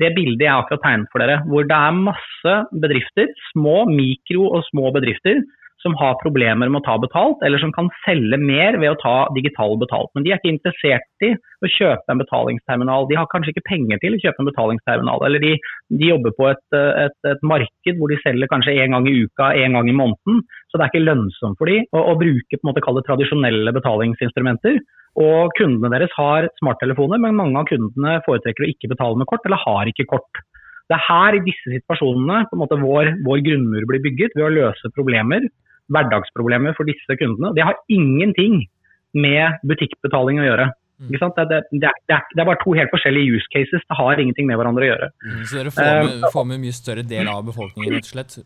Det bildet jeg akkurat tegnet for dere, hvor det er masse bedrifter, små, mikro og små bedrifter, som har problemer med å ta betalt, eller som kan selge mer ved å ta digital betalt. Men de er ikke interessert i å kjøpe en betalingsterminal. De har kanskje ikke penger til å kjøpe en betalingsterminal. Eller de, de jobber på et, et, et, marked hvor de selger kanskje én gang i uka, én gang i måneden. Så det er ikke lønnsomt for dem å, å bruke på en måte, tradisjonelle betalingsinstrumenter. Og kundene deres har smarttelefoner, men mange av kundene foretrekker å ikke betale med kort, eller har ikke kort. Det er her i disse situasjonene på en måte vår, vår grunnmur blir bygget, ved å løse problemer, hverdagsproblemer for disse kundene. Det har ingenting med butikkbetaling å gjøre. Mm. Det, det, det, er, det, er, bare to helt forskjellige use cases. Det har ingenting med hverandre å gjøre. Mm, så dere får med, får med mye større del av befolkningen, rett og slett?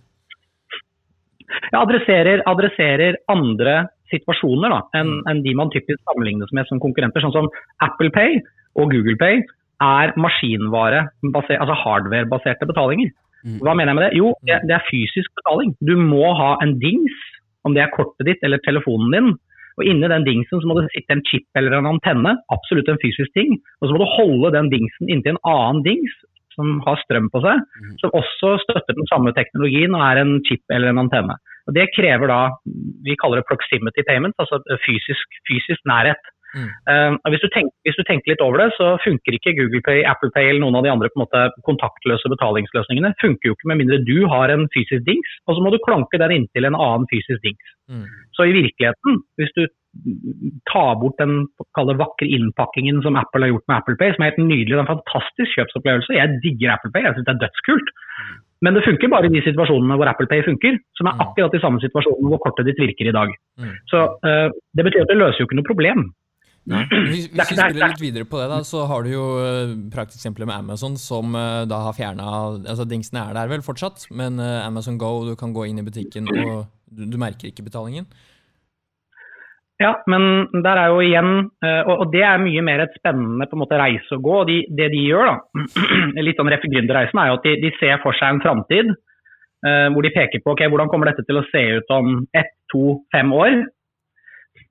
Jeg adresserer, adresserer andre situasjoner da, enn mm. en de man typisk sammenlignes med som konkurrenter. Sånn som Apple Pay og Google Pay er maskinvare, altså hardware-baserte betalinger. Mm. Hva mener jeg med det? Jo, det, det, er fysisk betaling. Du må ha en dings, om det er kortet ditt eller telefonen din. Og inni den dingsen så må det sitte en chip eller en antenne, absolutt en fysisk ting. Og så må du holde den dingsen inntil en annen dings som har strøm på seg, mm. som også støtter den samme teknologien og er en chip eller en antenne. Og Det krever da, vi kaller det proximity payment, altså fysisk, fysisk nærhet. Mm. Uh, hvis, du tenker, hvis, du tenker, litt over det, så funker ikke Google Pay, Apple Pay eller noen av de andre måte, kontaktløse betalingsløsningene. funker jo ikke med mindre du har en fysisk dings, og så må du klanke den inntil en annen fysisk dings. Mm. Så i virkeligheten, hvis du tar bort den vakre innpakkingen som Apple har gjort med Apple Pay, som er helt nydelig, det er en fantastisk kjøpsopplevelse. Jeg digger Apple Pay, jeg syns det er dødskult. Mm. Men det funker bare i de situasjonene hvor Apple Pay funker, som er mm. akkurat de samme situasjonene hvor kortet ditt virker i dag. Mm. Så uh, Det betyr at det løser jo ikke noe problem. Nei. [CLEARS THROAT] Hvis, hvis vi spiller litt videre på det, da, så har du jo uh, prakteksempler med Amazon som uh, da har fjerna altså Dingsene er der vel fortsatt, men uh, Amazon Go, du kan gå inn i butikken og du, du merker ikke betalingen. Ja, men der er jo igjen eh, Og det er mye mer et spennende på en måte reise å gå. og de, Det de gjør, da, [CLEARS THROAT] litt sånn Reffe Gründer-reisen, er jo at de, de, ser for seg en framtid hvor de peker på ok, hvordan kommer dette til å se ut om ett, to, fem år.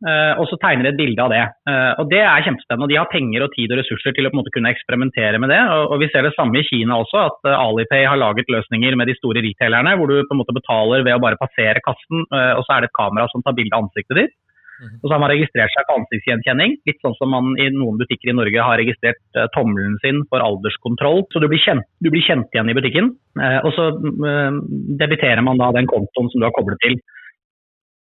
Uh, og så tegner et bilde av det. Uh, og Det er kjempespennende. og De har penger og tid og ressurser til å på en måte kunne eksperimentere med det. Og, Vi ser det samme i Kina også, at uh, Alipay har laget løsninger med de store retailerne, hvor du på en måte betaler ved å bare passere kassen, og så er det et kamera som tar bilde av ansiktet ditt. Mhm. Og så har man registrert seg på ansiktsgjenkjenning, litt sånn som man i noen butikker i Norge har registrert tommelen sin for alderskontroll. Så du blir kjent, du blir kjent igjen i butikken, og så uh, debiterer man da den kontoen som du har koblet til.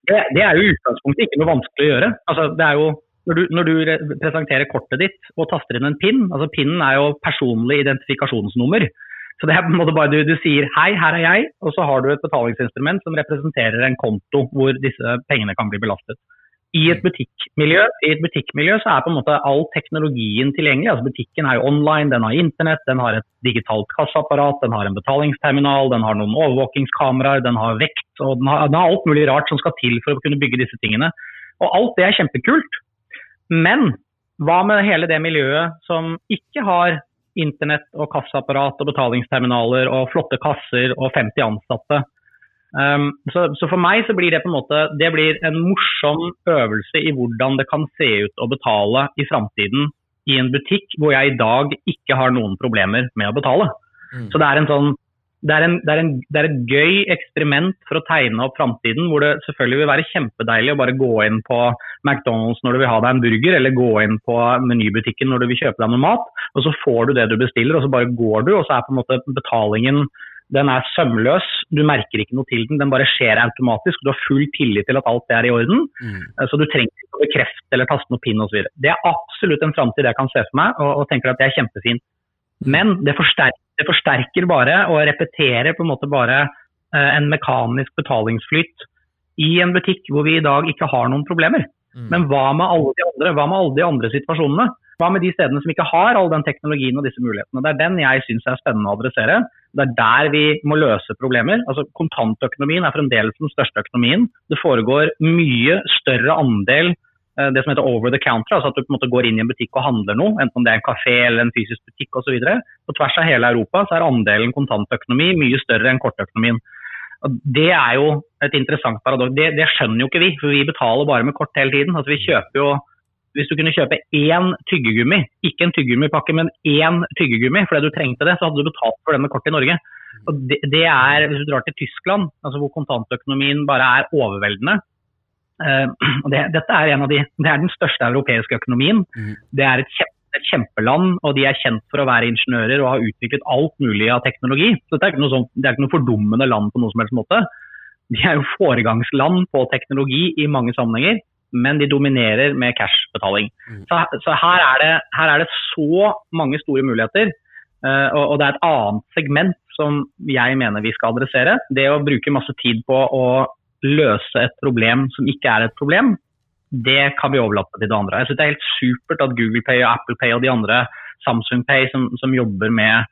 Det, det er jo utgangspunktet ikke noe vanskelig å gjøre. Altså, det er jo når du, når du, presenterer kortet ditt og taster inn en PIN, altså PIN er jo personlig identifikasjonsnummer. Så det er på en måte bare du, du, sier 'hei, her er jeg', og så har du et betalingsinstrument som representerer en konto hvor disse pengene kan bli belastet. I et butikkmiljø, i et butikkmiljø så er på en måte all teknologien tilgjengelig. altså Butikken er jo online, den har internett, den har et digitalt kasseapparat, den har en betalingsterminal, den har noen overvåkingskameraer, den har vekt og den har, den har, alt mulig rart som skal til for å kunne bygge disse tingene. Og alt det er kjempekult. Men hva med hele det miljøet som ikke har internett og kasseapparat og betalingsterminaler og flotte kasser og 50 ansatte? Um, så, så, for meg så blir det på en måte det blir en morsom øvelse i hvordan det kan se ut å betale i framtiden i en butikk hvor jeg i dag ikke har noen problemer med å betale. Mm. Så det er, en sånn, det, er en, det, er en, det er, et gøy eksperiment for å tegne opp framtiden, hvor det selvfølgelig vil være kjempedeilig å bare gå inn på McDonald's når du vil ha deg en burger, eller gå inn på menybutikken når du vil kjøpe deg noe mat, og så får du det du bestiller, og så bare går du, og så er på en måte betalingen den er sømløs, du merker ikke noe til den, den bare skjer automatisk. Du har full tillit til at alt er i orden. Mm. Eh, så du trenger ikke å bekrefte eller taste noe pinn osv. Det er absolutt en framtid jeg kan se for meg, og, og, tenker at det er kjempefint. Men det forsterker, det forsterker, bare og repeterer på en måte bare eh, en mekanisk betalingsflyt i en butikk hvor vi i dag ikke har noen problemer. Mm. Men hva med alle de andre, hva med alle de andre situasjonene? Hva med de stedene som ikke har all den teknologien og disse mulighetene? Det er den jeg syns er spennende å adressere. Det er der vi må løse problemer. Altså Kontantøkonomien er fremdeles den største økonomien. Det foregår mye større andel eh, det som heter over the counter, altså at du på en måte går inn i en butikk og handler noe, enten om det er en kafé eller en fysisk butikk osv. På tvers av hele Europa så er andelen kontantøkonomi mye større enn kortøkonomien. Og Det er jo et interessant paradoks. Det, det, skjønner jo ikke vi, for vi betaler bare med kort hele tiden. Altså Vi kjøper jo hvis du kunne kjøpe én tyggegummi, ikke en tyggegummipakke, men én tyggegummi fordi du trengte det, så hadde du betalt for den med kort i Norge. Og det, det er, Hvis du drar til Tyskland, altså hvor kontantøkonomien bare er overveldende [CLEARS THROAT] og det, dette er, en av de, det er den største europeiske økonomien. Mm. Det er et, kjempe, et, kjempeland, og de er kjent for å være ingeniører og har utviklet alt mulig av teknologi. Så det er ikke noe, sånt, det er ikke noe fordummende land på noen som helst måte. De er jo foregangsland på teknologi i mange sammenhenger men de dominerer med cashbetaling. Mm. Så, så her, er det, her, er det, så mange store muligheter. Uh, og, og, det er et annet segment som jeg mener vi skal adressere. Det å bruke masse tid på å løse et problem som ikke er et problem, det kan vi overlate til det andre. Jeg synes Det er helt supert at Google Pay og Apple Pay og de andre Samsung Pay som, som jobber med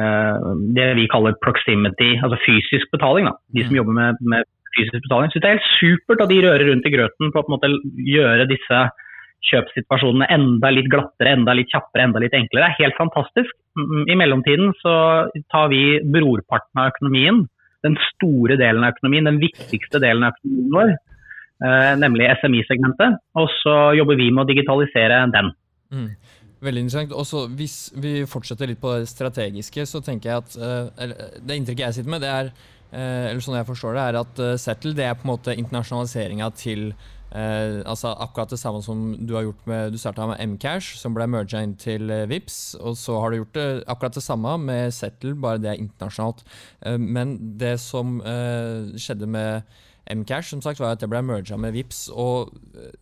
uh, det vi kaller proximity, altså fysisk betaling. Da. De som mm. jobber med, med fysisk betaling. Så det er helt supert at de rører rundt i grøten på å gjøre disse kjøpssituasjonene enda litt glattere, enda litt kjappere, enda litt enklere. Det er helt fantastisk. I mellomtiden så tar vi brorparten av økonomien, den store delen av økonomien, den viktigste delen av økonomien vår, eh, nemlig SMI-segmentet, og så jobber vi med å digitalisere den. Mm. Veldig interessant. Også Hvis vi fortsetter litt på det strategiske, så tenker jeg at uh, Det inntrykket jeg sitter med, det er Eh, eller sånn jeg forstår det, er at uh, Settle det er på en måte internasjonaliseringa til Eh, altså Akkurat det samme som du har gjort med Du starta med Mcash, som ble merga inn til uh, Vips, og så har du gjort det akkurat det samme med Settle, bare det er internasjonalt. men det som skjedde med Mcash som sagt var at det ble merga med Vips, og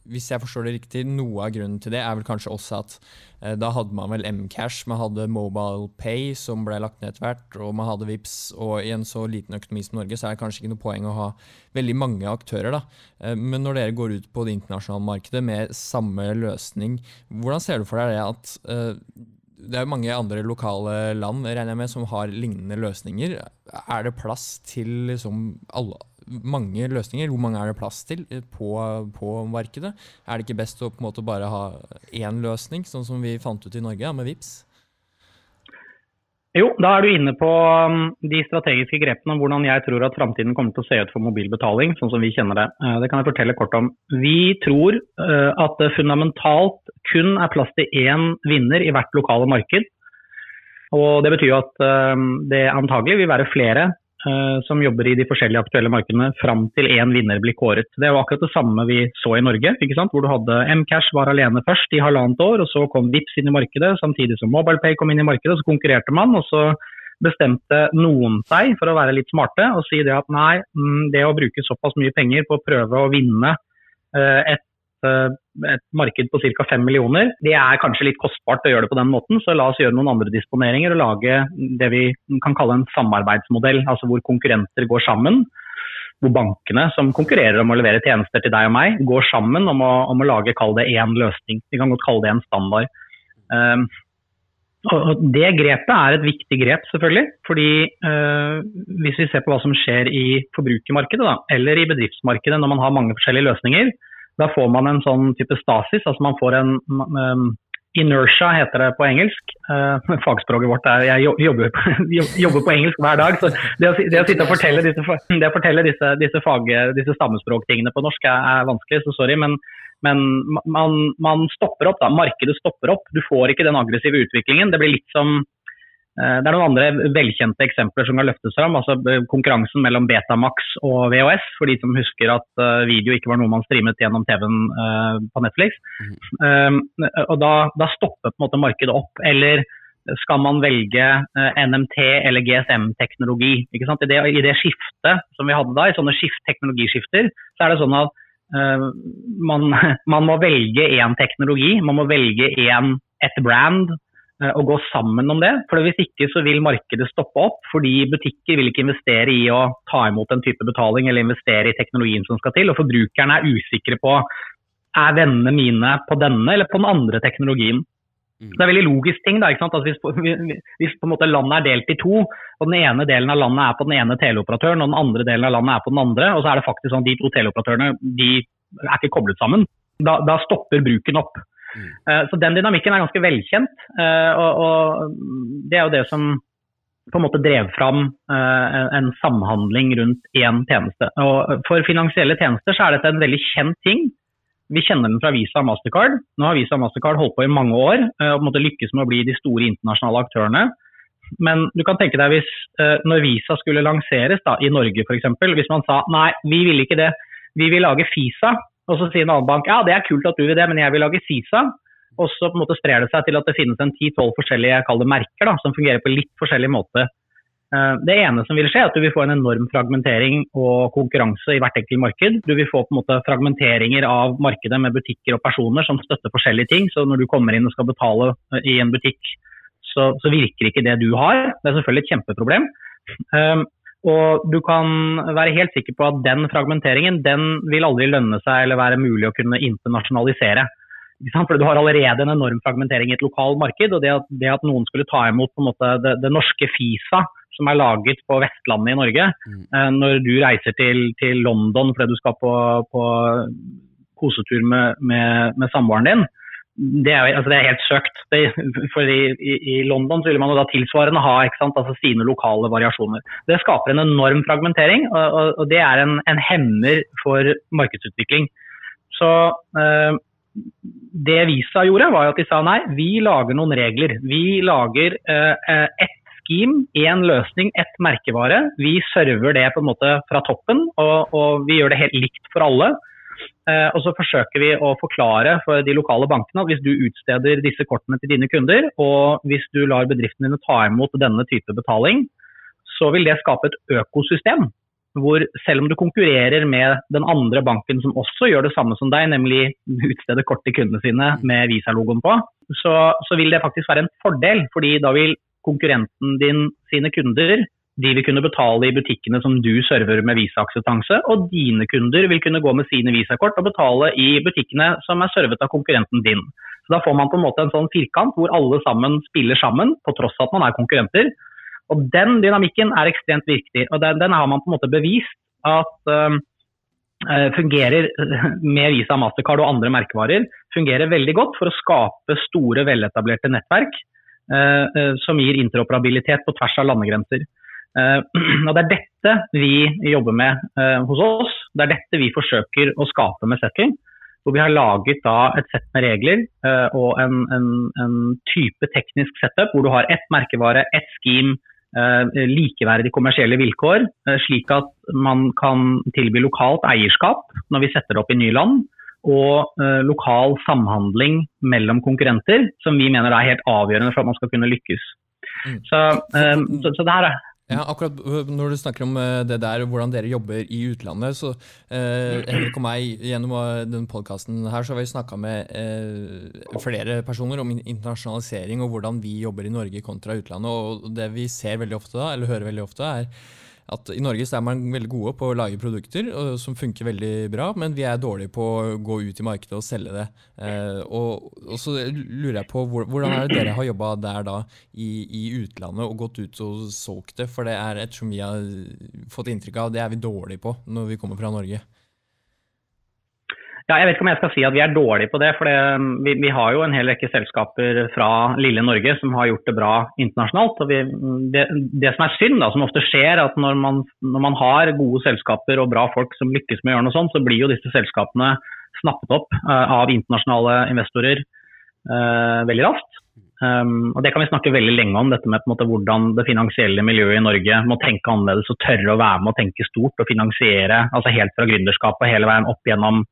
hvis jeg forstår det riktig, noe av grunnen til det er vel kanskje også at Eh, da hadde man vel Mcash, man hadde Mobile Pay som ble lagt ned etter hvert, og man hadde Vips, og i en så liten økonomi som Norge, så er det kanskje ikke noe poeng å ha veldig mange aktører. da. Eh, men når dere går ut på det internasjonale markedet med samme løsning, hvordan ser du for deg det at eh, det er mange andre lokale land regner jeg med, som har lignende løsninger. Er det plass til liksom alle, mange løsninger. Hvor mange er det plass til eh, på, på, markedet? Er det ikke best å på en måte bare ha én løsning, sånn som vi fant ut i Norge med VIPS? Jo, da er du inne på um, de strategiske grepene om hvordan jeg tror at framtiden kommer til å se ut for mobilbetaling, sånn som vi kjenner det. Eh, det kan jeg fortelle kort om. Vi tror eh, at det fundamentalt kun er plass til én vinner i hvert lokale marked. Og Det betyr at det antagelig vil være flere som jobber i de forskjellige aktuelle markedene fram til én vinner blir kåret. Det var akkurat det samme vi så i Norge, hvor du hadde Mcash var alene først i halvannet år, og så kom Vips inn i markedet samtidig som MobilePay kom inn i markedet. Så konkurrerte man, og så bestemte noen seg for å være litt smarte og si det at nei, mm, det å bruke såpass mye penger på å prøve å vinne eh, et Eh, et marked på ca. 5 millioner. Det er kanskje litt kostbart å gjøre det på den måten, så la oss gjøre noen andre disponeringer og lage det vi kan kalle en samarbeidsmodell, altså hvor konkurrenter går sammen. hvor bankene som konkurrerer om å levere tjenester til deg og meg, går sammen om å, om å lage kall det én løsning. Vi kan godt kalle det en standard. Um, og Det grepet er et viktig grep, selvfølgelig. fordi uh, Hvis vi ser på hva som skjer i forbrukermarkedet da, eller i bedriftsmarkedet når man har mange forskjellige løsninger, da får man en sånn type stasis. altså Man får en um, Inertia heter det på engelsk. Uh, [LAUGHS] fagspråket vårt er Jeg jobber, [LAUGHS] jobber, på engelsk hver dag. så Det å, det å sitte og fortelle disse, det å fortelle disse, disse, fag, disse stammespråktingene på norsk er, er, vanskelig, så sorry. Men, men man, man, stopper opp. da, Markedet stopper opp. Du får ikke den aggressive utviklingen. Det blir litt som det er noen andre velkjente eksempler som kan løftes fram. altså eh, Konkurransen mellom Betamax og VHS, for de som husker at eh, video ikke var noe man streamet gjennom TV-en på Netflix. Mm. og da, da, stopper på en måte markedet opp. Eller skal man velge NMT eller GSM-teknologi? I, det, I det skiftet som vi hadde da, i sånne skift, teknologiskifter, så er det sånn at uh, man, [LAUGHS] man, må velge én teknologi, man må velge én, et brand, Eh, å gå sammen om det. For Hvis ikke så vil markedet stoppe opp, fordi butikker vil ikke investere i å ta imot en type betaling eller investere i teknologien som skal til. Og forbrukerne er usikre på er vennene mine på denne eller på den andre teknologien. Mm. Det er veldig logisk ting. Da, altså hvis, hvis, på en måte landet er delt i to, og den ene delen av landet er på den ene teleoperatøren og den andre delen av landet er på den andre, og så er det faktisk sånn at de to teleoperatørene de er ikke koblet sammen, da, da stopper bruken opp. Mm. Eh, så den dynamikken er ganske velkjent. Eh, og, og, det er jo det som på en måte drev fram eh, en samhandling rundt én tjeneste. Og for finansielle tjenester så er dette en veldig kjent ting. Vi kjenner den fra Visa og Mastercard. Nå har Visa og Mastercard holdt på i mange år og på en måte lykkes med å bli de store internasjonale aktørene. Men du kan tenke deg hvis når Visa skulle lanseres da, i Norge f.eks., hvis man sa nei, vi vil ikke det, vi vil lage Fisa, og så sier en annen bank ja, det er kult at du vil det, men jeg vil lage Sisa. Og så på en måte sprer det seg til at det finnes en 10-12 forskjellige jeg merker da, som fungerer på litt forskjellig måte. Eh, det ene som vil skje, er at du vil få en enorm fragmentering og konkurranse i hvert enkelt marked. Du vil få på en måte fragmenteringer av markedet med butikker og personer som støtter forskjellige ting. Så når du kommer inn og skal betale eh, i en butikk, så, så virker ikke det du har. Det er selvfølgelig et kjempeproblem. Og du kan være helt sikker på at den fragmenteringen den vil aldri lønne seg eller være mulig å kunne internasjonalisere. For Du har allerede en enorm fragmentering i et lokalt marked. og Det at, det at noen skulle ta imot måte, det, det, norske FISA, som er laget på Vestlandet i Norge, mm. eh, når du reiser til, til, London fordi du skal på, på kosetur med, med, med samboeren din, det er, altså det er, helt søkt. Det, for i, i, London så vil man jo da tilsvarende ha sant, altså sine lokale variasjoner. Det skaper en enorm fragmentering, og, og, og det er en, en, hemmer for markedsutvikling. Så eh, det Visa gjorde, var at de sa nei, vi lager noen regler. Vi lager eh, ett scheme, én løsning, ett merkevare. Vi server det på en måte fra toppen, og, og vi gjør det helt likt for alle. Eh, og så forsøker vi å forklare for de lokale bankene at hvis du utsteder disse kortene til dine kunder, og hvis du lar bedriftene dine ta imot denne type betaling, så vil det skape et økosystem. Hvor selv om du konkurrerer med den andre banken som også gjør det samme som deg, nemlig utsteder kort til kundene sine med Visa-logoen på, så, så vil det faktisk være en fordel. fordi da vil konkurrenten din sine kunder de vil kunne betale i butikkene som du server med Visa-akseptanse, og dine kunder vil kunne gå med sine Visa-kort og betale i butikkene som er servet av konkurrenten din. Så Da får man på en måte en sånn firkant hvor alle sammen spiller sammen, på tross av at man er konkurrenter. Og Den dynamikken er ekstremt viktig, og den, den har man på en måte bevist at uh, fungerer med Visa, Mastercard og andre merkevarer fungerer veldig godt for å skape store, veletablerte nettverk uh, som gir interoperabilitet på tvers av landegrenser. Uh, [CLEARS THROAT] og Det er dette vi jobber med uh, hos oss. Det er dette vi forsøker å skape med Settle. Hvor vi har laget da et sett med regler uh, og en, en, en, type teknisk setup hvor du har ett merkevare, ett scheme, likeverdige kommersielle vilkår. slik at man kan tilby lokalt eierskap når vi setter det opp i nye land. Og lokal samhandling mellom konkurrenter, som vi mener er helt avgjørende for at man skal kunne lykkes. Mm. Så, så, så det her er ja, akkurat Når du snakker om eh, det der, hvordan dere jobber i utlandet så eh, meg, Gjennom eh, denne podkasten har vi snakka med eh, flere personer om internasjonalisering og hvordan vi jobber i Norge kontra utlandet. og Det vi ser veldig ofte da, eller hører veldig ofte, er at i Norge så er man veldig gode på å lage produkter som funker veldig bra, men vi er dårlige på å gå ut i markedet og selge det. Eh, og, og, så lurer jeg på hvordan er det dere har jobba der da i, i, utlandet og gått ut og solgt det? For det er ettersom vi har fått inntrykk av, det er vi dårlige på når vi kommer fra Norge. Ja, jeg vet ikke om jeg skal si at vi er dårlige på det. For det, vi, vi, har jo en hel rekke selskaper fra lille Norge som har gjort det bra internasjonalt. vi, det, det, som er synd, da, som ofte skjer, at når man, når man, har gode selskaper og bra folk som lykkes med å gjøre noe sånt, så blir jo disse selskapene snappet opp uh, av internasjonale investorer uh, veldig raskt. Um, og Det kan vi snakke veldig lenge om, dette med måte, hvordan det finansielle miljøet i Norge må tenke annerledes og tørre å være med og tenke stort og finansiere altså helt fra gründerskapet hele veien opp gjennom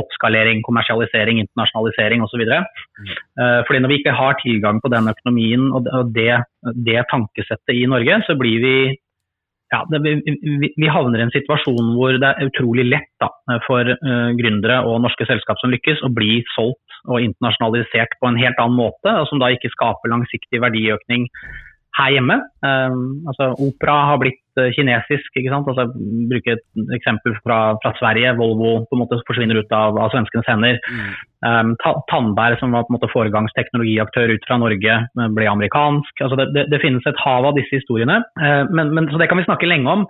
oppskalering, kommersialisering, internasjonalisering osv. Uh, fordi når vi ikke har tilgang på den økonomien og det, det tankesettet i Norge, så blir vi ja, det, vi, vi, havner i en situasjon hvor det er utrolig lett da, for uh, gründere og norske selskap som lykkes, å bli solgt og internasjonalisert på en helt annen måte, og som da ikke skaper langsiktig verdiøkning her hjemme. Um, altså, opera har blitt kinesisk. ikke sant? Altså, jeg bruker et eksempel fra, fra, Sverige. Volvo på en måte forsvinner ut av, av svenskenes hender. Mm. Um, Tandberg, som var på en måte foregangsteknologiaktør ut fra Norge, eh, ble amerikansk. Altså, det, det, det, finnes et hav av disse historiene. Uh, men, men, så Det kan vi snakke lenge om.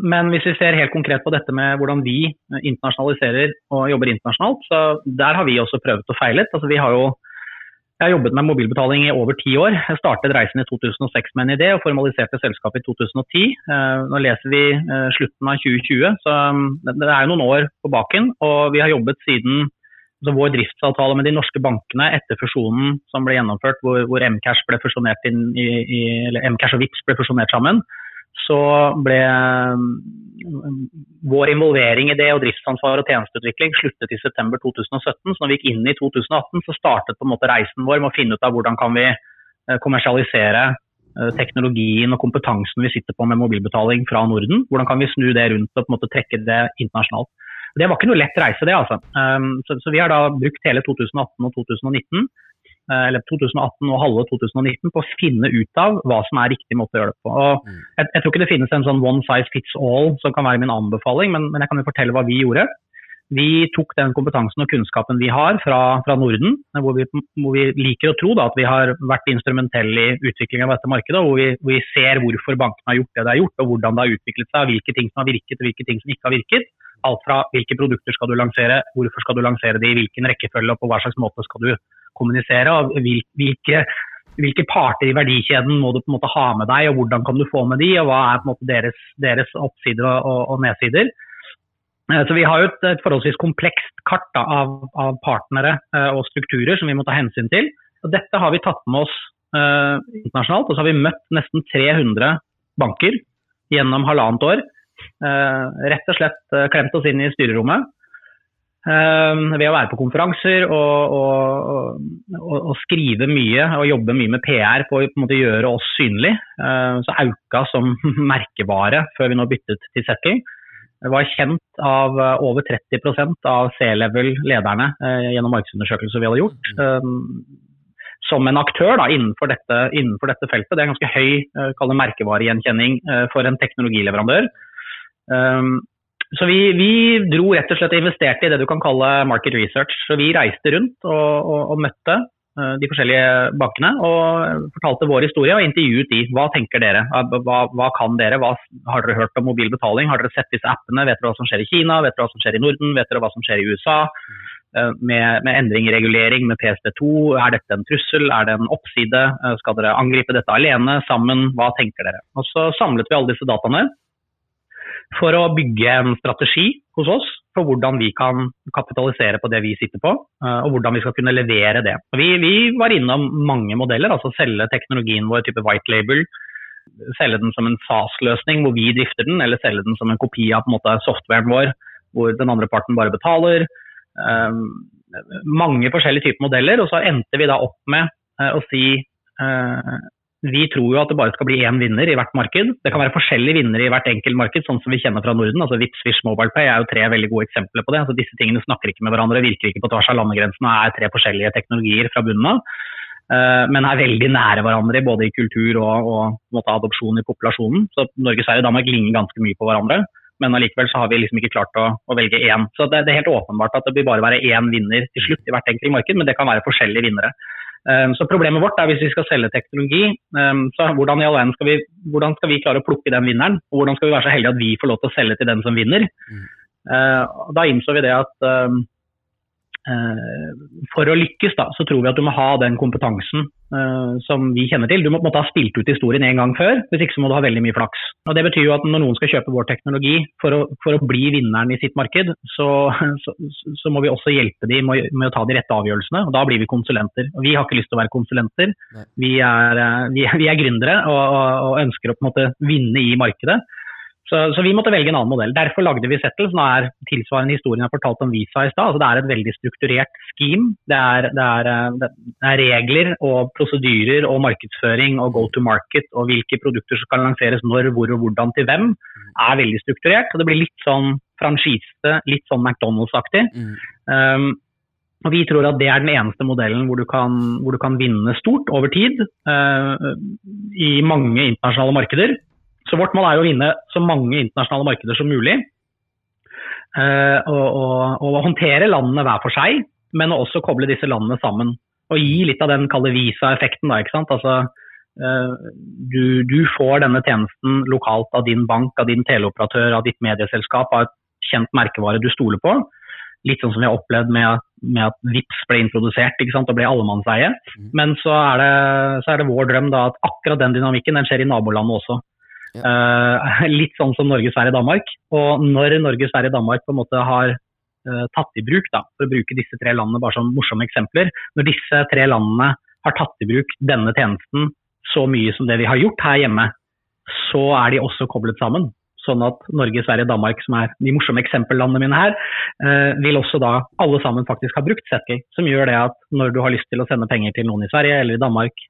Men hvis vi ser helt konkret på dette med hvordan vi internasjonaliserer og jobber internasjonalt, så der har vi også prøvd og feilet. Altså, vi har jo jeg har jobbet med mobilbetaling i over ti år. Jeg startet reisen i 2006 med en idé og formaliserte selskapet i 2010. Eh, nå leser vi eh, slutten av 2020, så mm, det er jo noen år på baken. Og vi har jobbet siden altså vår driftsavtale med de norske bankene etter fusjonen som ble gjennomført, hvor, hvor Mcash ble i, i, eller Mcash og Vipps ble fusjonert sammen så ble mm, vår involvering i det og driftsansvar og tjenesteutvikling sluttet i september 2017. Så når vi gikk inn i 2018, så startet på en måte reisen vår med å finne ut av hvordan kan vi eh, kommersialisere eh, teknologien og kompetansen vi sitter på med mobilbetaling fra Norden. Hvordan kan vi snu det rundt og på en måte trekke det internasjonalt. Det var ikke noe lett reise, det. altså. Um, så, vi har da brukt hele 2018 og 2019 Eh, eller 2018 og halve 2019 på å finne ut av hva som er riktig måte å gjøre det på. Og mm. jeg, jeg, tror ikke det finnes en sånn one size fits all som kan være min anbefaling, men, men jeg kan jo fortelle hva vi gjorde. Vi tok den kompetansen og kunnskapen vi har fra, fra Norden, hvor vi, hvor vi, liker å tro da, at vi har vært instrumentelle i utviklingen av dette markedet, og hvor vi, hvor vi, ser hvorfor bankene har gjort det de har gjort, og hvordan det har utviklet seg, hvilke ting som har virket og hvilke ting som ikke har virket. Alt fra hvilke produkter skal du lansere, hvorfor skal du lansere de, i hvilken rekkefølge og på hva slags måte skal du kommunisere. og hvilke, hvilke parter i verdikjeden må du på en måte ha med deg, og hvordan kan du få med de, og hva er på en måte deres, deres oppsider og, og, nedsider. Eh, så Vi har jo et, et forholdsvis komplekst kart da, av, av, partnere uh, og strukturer som vi må ta hensyn til. Og dette har vi tatt med oss eh, internasjonalt. Og så har vi møtt nesten 300 banker gjennom halvannet år. Eh, rett og slett klemt oss inn i styrerommet ved å være på konferanser og, og, og, og, skrive mye og jobbe mye med PR på, å gjøre oss synlige. Ehm, så Auka som [LAUGHS] merkevare før vi nå byttet til Settle var kjent av eh, over 30% av C-level-lederne eh, gjennom markedsundersøkelser vi hadde gjort. Ehm, som en aktør da, innenfor, dette, innenfor, dette, feltet. Det er ganske høy merkevaregjenkjenning for en teknologileverandør. Så vi, vi, dro rett og slett og investerte i det du kan kalle market research. Så vi reiste rundt og, og, og møtte uh, de forskjellige bankene og fortalte vår historie og intervjuet de. Hva tenker dere? Hva, hva kan dere? Hva, har dere hørt om mobilbetaling? Har dere sett disse appene? Vet dere hva som skjer i Kina? Vet dere hva som skjer i Norden? Vet dere hva som skjer i USA? Uh, med, med, endring i regulering med PSD2, er dette en trussel? Er det en oppside? Uh, skal dere angripe dette alene, sammen? Hva tenker dere? Og Så samlet vi alle disse dataene for å bygge en strategi hos oss for hvordan vi kan kapitalisere på det vi sitter på, eh, og hvordan vi skal kunne levere det. Vi, vi var innom mange modeller, altså selge teknologien vår type white label, selge den som en SAS-løsning hvor vi drifter den, eller selge den som en kopi av en måte, softwaren vår hvor den andre parten bare betaler. Um, mange forskjellige typer modeller, og så endte vi da opp med uh, å si uh, vi tror jo at det bare skal bli én vinner i hvert marked. Det kan være forskjellige vinnere i hvert enkelt marked, sånn som vi kjenner fra Norden. altså Vipps, Swish, MobilePay er jo tre veldig gode eksempler på det. altså Disse tingene snakker ikke med hverandre, virker ikke på tvers av landegrensene og er tre forskjellige teknologier fra bunnen av. uh, men er veldig nære hverandre både i kultur og, og måte, adopsjon i populasjonen. Så Norge, Sverige og Danmark ligner ganske mye på hverandre. Men allikevel så har vi liksom ikke klart å, å velge én. Så det, det, er helt åpenbart at det blir bare være én vinner til slutt i hvert enkelt marked, men det kan være forskjellige vinnere. Um, så Problemet vårt er hvis vi skal selge teknologi, um, så hvordan, skal vi, hvordan skal vi klare å plukke den vinneren? Og hvordan skal vi være så heldige at vi får lov til å selge til den som vinner? Mm. Uh, da innså vi det at for å lykkes da, så tror vi at du må ha den kompetansen uh, som vi kjenner til. Du må på en måte ha spilt ut historien en gang før, hvis ikke så må du ha veldig mye flaks. Og Det betyr jo at når noen skal kjøpe vår teknologi for å, for å bli vinneren i sitt marked, så, så, så må vi også hjelpe dem med, med, å ta de rette avgjørelsene. og Da blir vi konsulenter. Og Vi har ikke lyst til å være konsulenter. Vi er, eh, vi, vi er, gründere og, og, og ønsker å på en måte vinne i markedet. Så, så, vi måtte velge en annen modell. Derfor lagde vi Settle, som er tilsvarende historien jeg fortalte om Visa i stad. Altså, det er et veldig strukturert scheme. Det er, det, er, eh, det er, regler og prosedyrer og markedsføring og go to market og hvilke produkter som kan lanseres når, hvor og hvordan til hvem, er veldig strukturert. Og det blir litt sånn franchise, litt sånn McDonald's-aktig. Mm. Um, og Vi tror at det er den eneste modellen hvor du kan, hvor du kan vinne stort over tid uh, i mange internasjonale markeder. Så vårt mål er å vinne så mange internasjonale markeder som mulig. Uh, og, og, og, håndtere landene hver for seg, men også koble disse landene sammen. Og gi litt av den kalde visa-effekten. da, ikke sant? Altså, uh, du, du, får denne tjenesten lokalt av din bank, av din teleoperatør, av ditt medieselskap, av et kjent merkevare du stoler på. Litt sånn som vi har opplevd med, med at VIPS ble introdusert ikke sant, og ble allemannseie. Mm. Men så er, det, så er, det, vår drøm da, at akkurat den dynamikken den skjer i nabolandet også. Uh, [LAUGHS] litt sånn som Norge, Sverige, Danmark. Og når Norge, Sverige, Danmark på en måte har uh, tatt i bruk, da, for å bruke disse tre landene bare som morsomme eksempler, når disse tre landene har tatt i bruk denne tjenesten så mye som det vi har gjort her hjemme, så er de også koblet sammen. Sånn at Norge, Sverige, Danmark, som er de morsomme eksempellandene mine her, uh, vil også da alle sammen faktisk ha brukt Setgay. Som gjør det at når du har lyst til å sende penger til noen i Sverige eller i Danmark,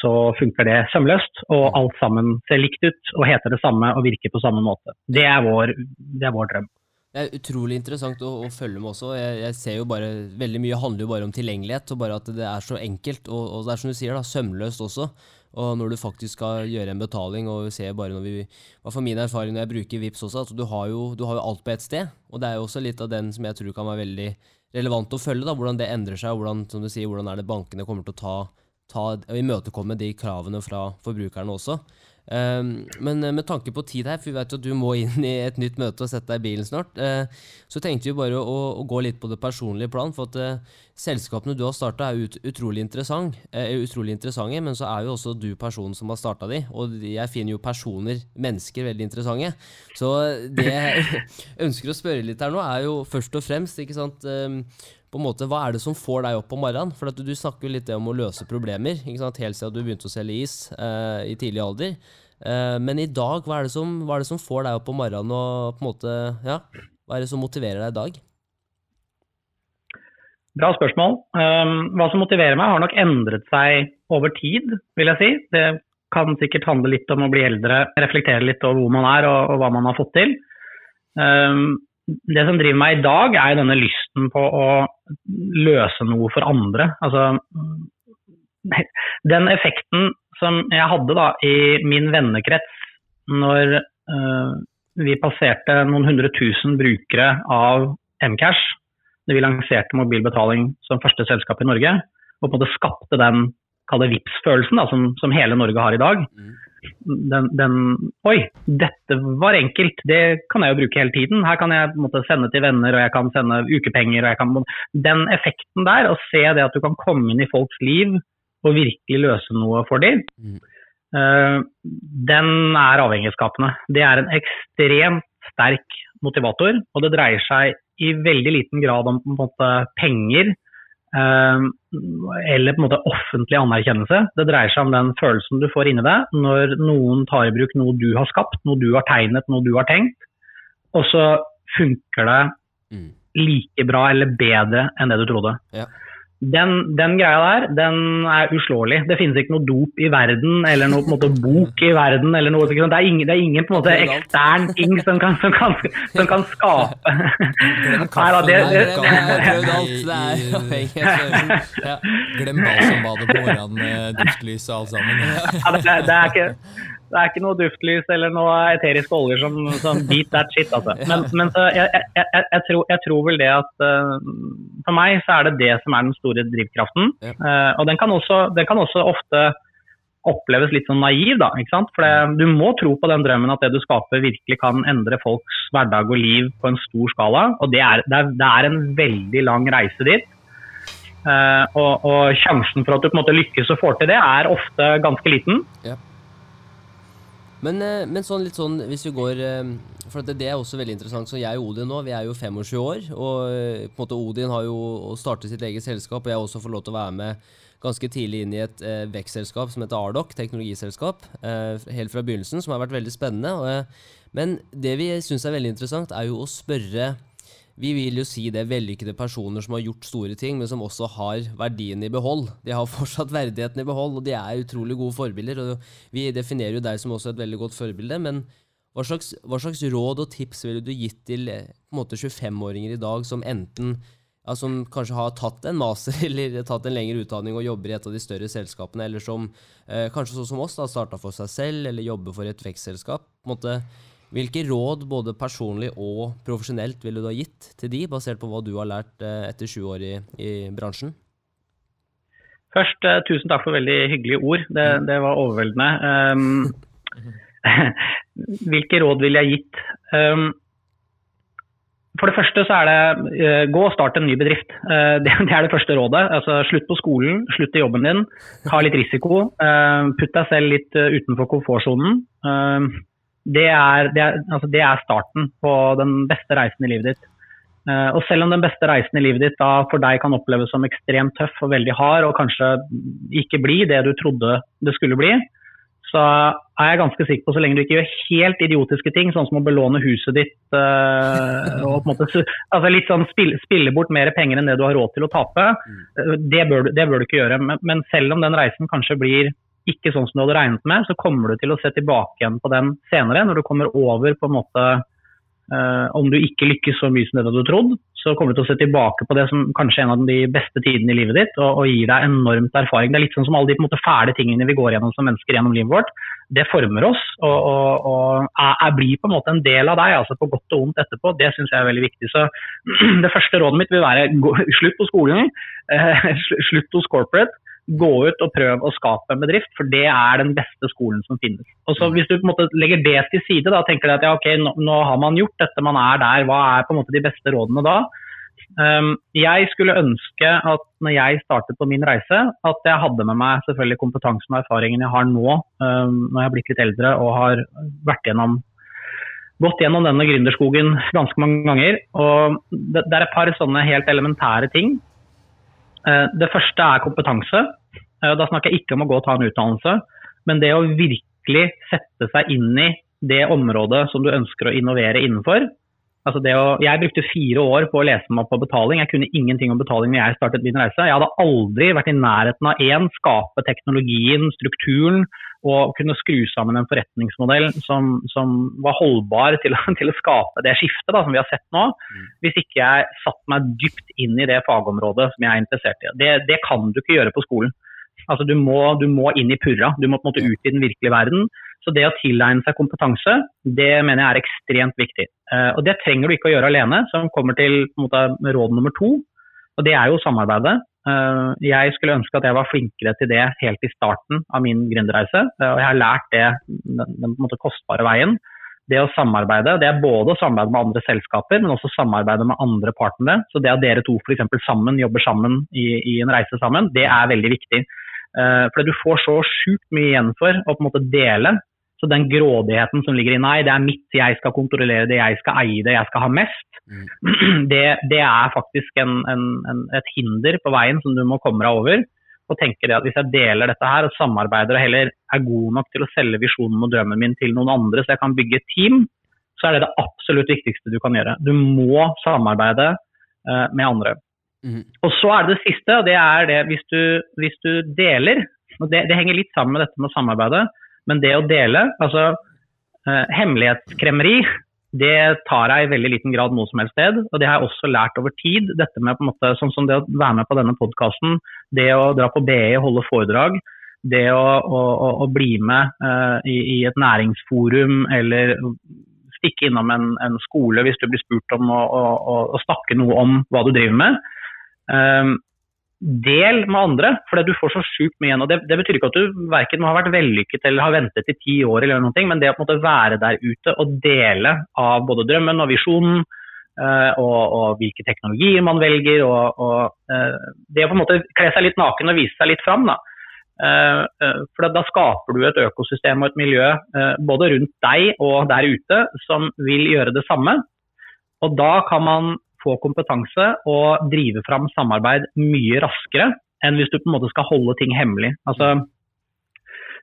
så funker det sømløst. Og mm. alt sammen ser likt ut og heter det samme og virker på samme måte. Det er vår, det er vår drøm. Det er utrolig interessant å, å følge med også. Jeg, jeg, ser jo bare, Veldig mye handler jo bare om tilgjengelighet, og bare at det er så enkelt. Og, og det er som du sier, da, sømløst også. Og når du faktisk skal gjøre en betaling, og vi ser bare når vi Hva for min erfaring når jeg bruker VIPS også, at du har, jo, du har jo alt på ett sted. Og det er jo også litt av den som jeg tror kan være veldig relevant å følge, da, hvordan det endrer seg, og hvordan, som du sier, hvordan er det bankene kommer til å ta ta, imøtekomme de kravene fra forbrukerne også. Um, men eh, med tanke på tid her, for vi vet jo at du må inn i et nytt møte og sette deg i bilen snart, uh, så tenkte vi bare å, å, gå litt på det personlige plan. For at uh, selskapene du har starta er ut, utrolig, interessant, uh, utrolig interessante, men så er jo også du personen som har starta de. Og jeg finner jo personer, mennesker, veldig interessante. Så det jeg [LAUGHS] ønsker å spørre litt her nå, er jo først og fremst, ikke sant um, på en måte, Hva er det som får deg opp om morgenen? For du, du snakker jo litt om å løse problemer, ikke sant? helt siden du begynte å selge is eh, i tidlig alder. Eh, men i dag, hva er, som, hva er, det som, får deg opp om morgenen? og på en måte, ja, Hva er det som motiverer deg i dag? Bra spørsmål. Um, hva som motiverer meg, har nok endret seg over tid, vil jeg si. Det kan sikkert handle litt om å bli eldre, reflektere litt over hvor man er og, og hva man har fått til. Um, det som driver meg i dag, er denne lysten på å løse noe for andre. Altså, den effekten som jeg hadde da i min vennekrets når uh, vi passerte noen hundre tusen brukere av Mcash, da vi lanserte mobilbetaling som første selskap i Norge, og på en måte skapte den VIPS-følelsen som, som, hele Norge har i dag. Mm den, den, Oi, dette var enkelt, det kan jeg jo bruke hele tiden. Her kan jeg måtte, sende til venner, og jeg kan sende ukepenger. og jeg kan, Den effekten der, å se det at du kan komme inn i folks liv og virkelig løse noe for dem, mm. uh, den er avhengighetsskapende. Det er en ekstremt sterk motivator, og det dreier seg i veldig liten grad om måte, penger eller på en måte offentlig anerkjennelse. Det dreier seg om den følelsen du får inni deg når noen tar i bruk noe du har skapt, noe du har tegnet, noe du har tenkt, og så funker det mm. like bra eller bedre enn det du trodde. Ja. Den, den, greia der, den er uslåelig. Det finnes ikke noe dop i verden, eller noe på en måte, bok i verden. eller noe, Det er ingen, det er ingen på en måte, ekstern ting som kan, som kan, som kan skape Glem kaffen. det, det, [LAUGHS] Glem balsambadet på morgenen, duftlys og alt sammen. Ja, det, det, er ikke det er ikke noe duftlys eller noe eteriske oljer som, som beat that shit. Altså. [LAUGHS] Men, men jeg, jeg, jeg, tror, jeg, tror, vel det at uh, for meg så er det det som er den store drivkraften. Ja. Uh, og den kan, også, den kan, også, ofte oppleves litt sånn naiv, da. ikke sant? For det, du må tro på den drømmen at det du skaper virkelig kan endre folks hverdag og liv på en stor skala. Og det er, det er, det er en veldig lang reise dit. Uh, og, og, sjansen for at du på en måte lykkes og får til det, er ofte ganske liten. Ja. Men, eh, men, sånn litt sånn, hvis vi går eh, For det, er også veldig interessant. Så jeg og Odin nå, vi er jo 25 år. Og eh, på en måte Odin har jo startet sitt eget selskap, og jeg har også fått lov til å være med ganske tidlig inn i et eh, vekstselskap som heter Ardoc, teknologiselskap, eh, helt fra begynnelsen, som har vært veldig spennende. Og, men det vi syns er veldig interessant, er jo å spørre vi vil jo si det er vellykkede personer som har gjort store ting, men som også har verdien i behold. De har [LAUGHS] fortsatt verdigheten i behold, og de er utrolig gode forbilder. og Vi definerer jo deg som også et veldig godt forbilde, men hva slags, hva slags råd og tips ville du gitt til 25-åringer i dag som enten ja, som kanskje har tatt en master [LAUGHS] eller tatt en lengre utdanning og jobber i et av de større selskapene, eller som eh, kanskje sånn som oss da, starta for seg selv eller jobber for et vekstselskap. måte hvilke råd, både personlig og profesjonelt, ville du ha gitt til de, basert på hva du har lært eh, etter sju år i, i bransjen? Først, uh, tusen takk for veldig hyggelige ord. Det, mm. det var overveldende. Um, [LAUGHS] hvilke råd ville jeg gitt? Um, for det første så er det uh, gå og start en ny bedrift. Uh, [LAUGHS] det, det, er det første rådet. Altså, slutt på skolen, slutt i jobben din. Ta litt risiko. putt deg selv litt utenfor komfortsonen det er, det, er, altså det er, starten på den beste reisen i livet ditt. Uh, og selv om den beste reisen i livet ditt da for deg kan oppleves som ekstremt tøff og veldig hard, og kanskje ikke bli det du trodde det skulle bli, så er jeg ganske sikker på så lenge du ikke gjør helt idiotiske ting, sånn som å belåne huset ditt uh, og på en måte, altså litt sånn spille, spille, bort mer penger enn det du har råd til å tape, uh, det, bør, det, bør, du ikke gjøre. Men, men selv om den reisen kanskje blir ikke sånn som du hadde regnet med, så kommer du til å se tilbake igjen på den senere. Når du kommer over på en måte uh, Om du ikke lykkes så mye som det du hadde trodd, så kommer du til å se tilbake på det som kanskje er en av de beste tidene i livet ditt, og, og gir deg enormt erfaring. Det er litt sånn som alle de på en måte, fæle tingene vi går gjennom som mennesker gjennom livet vårt. Det former oss og, og, og er, blir på en måte en del av deg, altså på godt og vondt etterpå. Det syns jeg er veldig viktig. Så [CLEARS THROAT] det første rådet mitt vil være gå, [LAUGHS] slutt på skolen, [LAUGHS] uh, slutt hos corporate gå ut og prøve å skape en bedrift, for det er den beste skolen som finnes. Og så Hvis du på en måte legger det til side, da tenker du at ja, ok, nå, nå, har man gjort dette, man er der, hva er på en måte de beste rådene da? Um, jeg skulle ønske at når jeg startet på min reise, at jeg hadde med meg selvfølgelig kompetansen og erfaringen jeg har nå, um, når jeg har blitt litt eldre og har vært gjennom gått gjennom denne gründerskogen ganske mange ganger. og det, det er et par sånne helt elementære ting. Uh, det første er kompetanse. Eh, da snakker jeg ikke om å gå og ta en utdannelse, men det å virkelig sette seg inn i det området som du ønsker å innovere innenfor. Altså å, jeg brukte fire år på å lese meg på betaling. Jeg kunne ingenting om betaling når jeg startet min reise. Jeg hadde aldri vært i nærheten av én, skape teknologien, strukturen og kunne skru sammen en forretningsmodell som, som var holdbar til, [LAUGHS] til, å skape det skiftet da, som vi har sett nå, mm. hvis ikke jeg satte meg dypt inn i det fagområdet som jeg er interessert i. Det, det kan du ikke gjøre på skolen. Altså du må, du må, inn i purra, du må på en måte ut i den virkelige verden. Så det å tilegne seg kompetanse, det mener jeg er ekstremt viktig. Uh, og det trenger du ikke å gjøre alene, som kommer til måte, råd nummer to. Og det er jo samarbeidet. Uh, jeg skulle ønske at jeg var flinkere til det helt i starten av min gründerreise. Uh, og jeg har lært det den måte, kostbare veien. Det å samarbeide, det er både å samarbeide med andre selskaper, men også samarbeide med andre partnere. Så det at dere to f.eks. sammen jobber sammen i, i en reise sammen, det er veldig viktig. Uh, for du får så sjukt mye igjen for å på en måte dele. Så den grådigheten som ligger i nei, det er mitt, jeg skal kontrollere det, jeg skal eie det, jeg skal ha mest, mm. [CLEARS THROAT] det, det, er faktisk en, en, en, et hinder på veien som du må komme deg over. Og tenke det at hvis jeg deler dette her og samarbeider og heller er god nok til å selge visjonen og drømmen min til noen andre, så jeg kan bygge et team, så er det det absolutt viktigste du kan gjøre. Du må samarbeide uh, med andre. Mm. Og så er det det siste, og det er det hvis du, hvis du deler. og det, det, henger litt sammen med dette med samarbeidet, men det å dele, altså eh, hemmelighetskremmeri, det tar jeg i veldig liten grad noe som helst sted. Og det har jeg også lært over tid. dette med på en måte, Sånn som det å være med på denne podkasten, det å dra på BE, holde foredrag, det å, å, å bli med uh, i, i, et næringsforum eller stikke innom en, en, skole hvis du blir spurt om å, å snakke noe om hva du driver med. Um, del med andre, for du får så sjukt mye igjen. og det, det, betyr ikke at du verken har vært vellykket eller har ventet i ti år, eller noe, men det å måte, være der ute og dele av både drømmen og visjonen, uh, og, og, hvilke teknologier man velger, og, og uh, det å på en måte kle seg litt naken og vise seg litt fram. Da. Uh, for da skaper du et økosystem og et miljø både rundt deg og der ute som vil gjøre det samme. Og da kan man få kompetanse og drive fram samarbeid mye raskere enn hvis du på en måte skal holde ting hemmelig. Altså,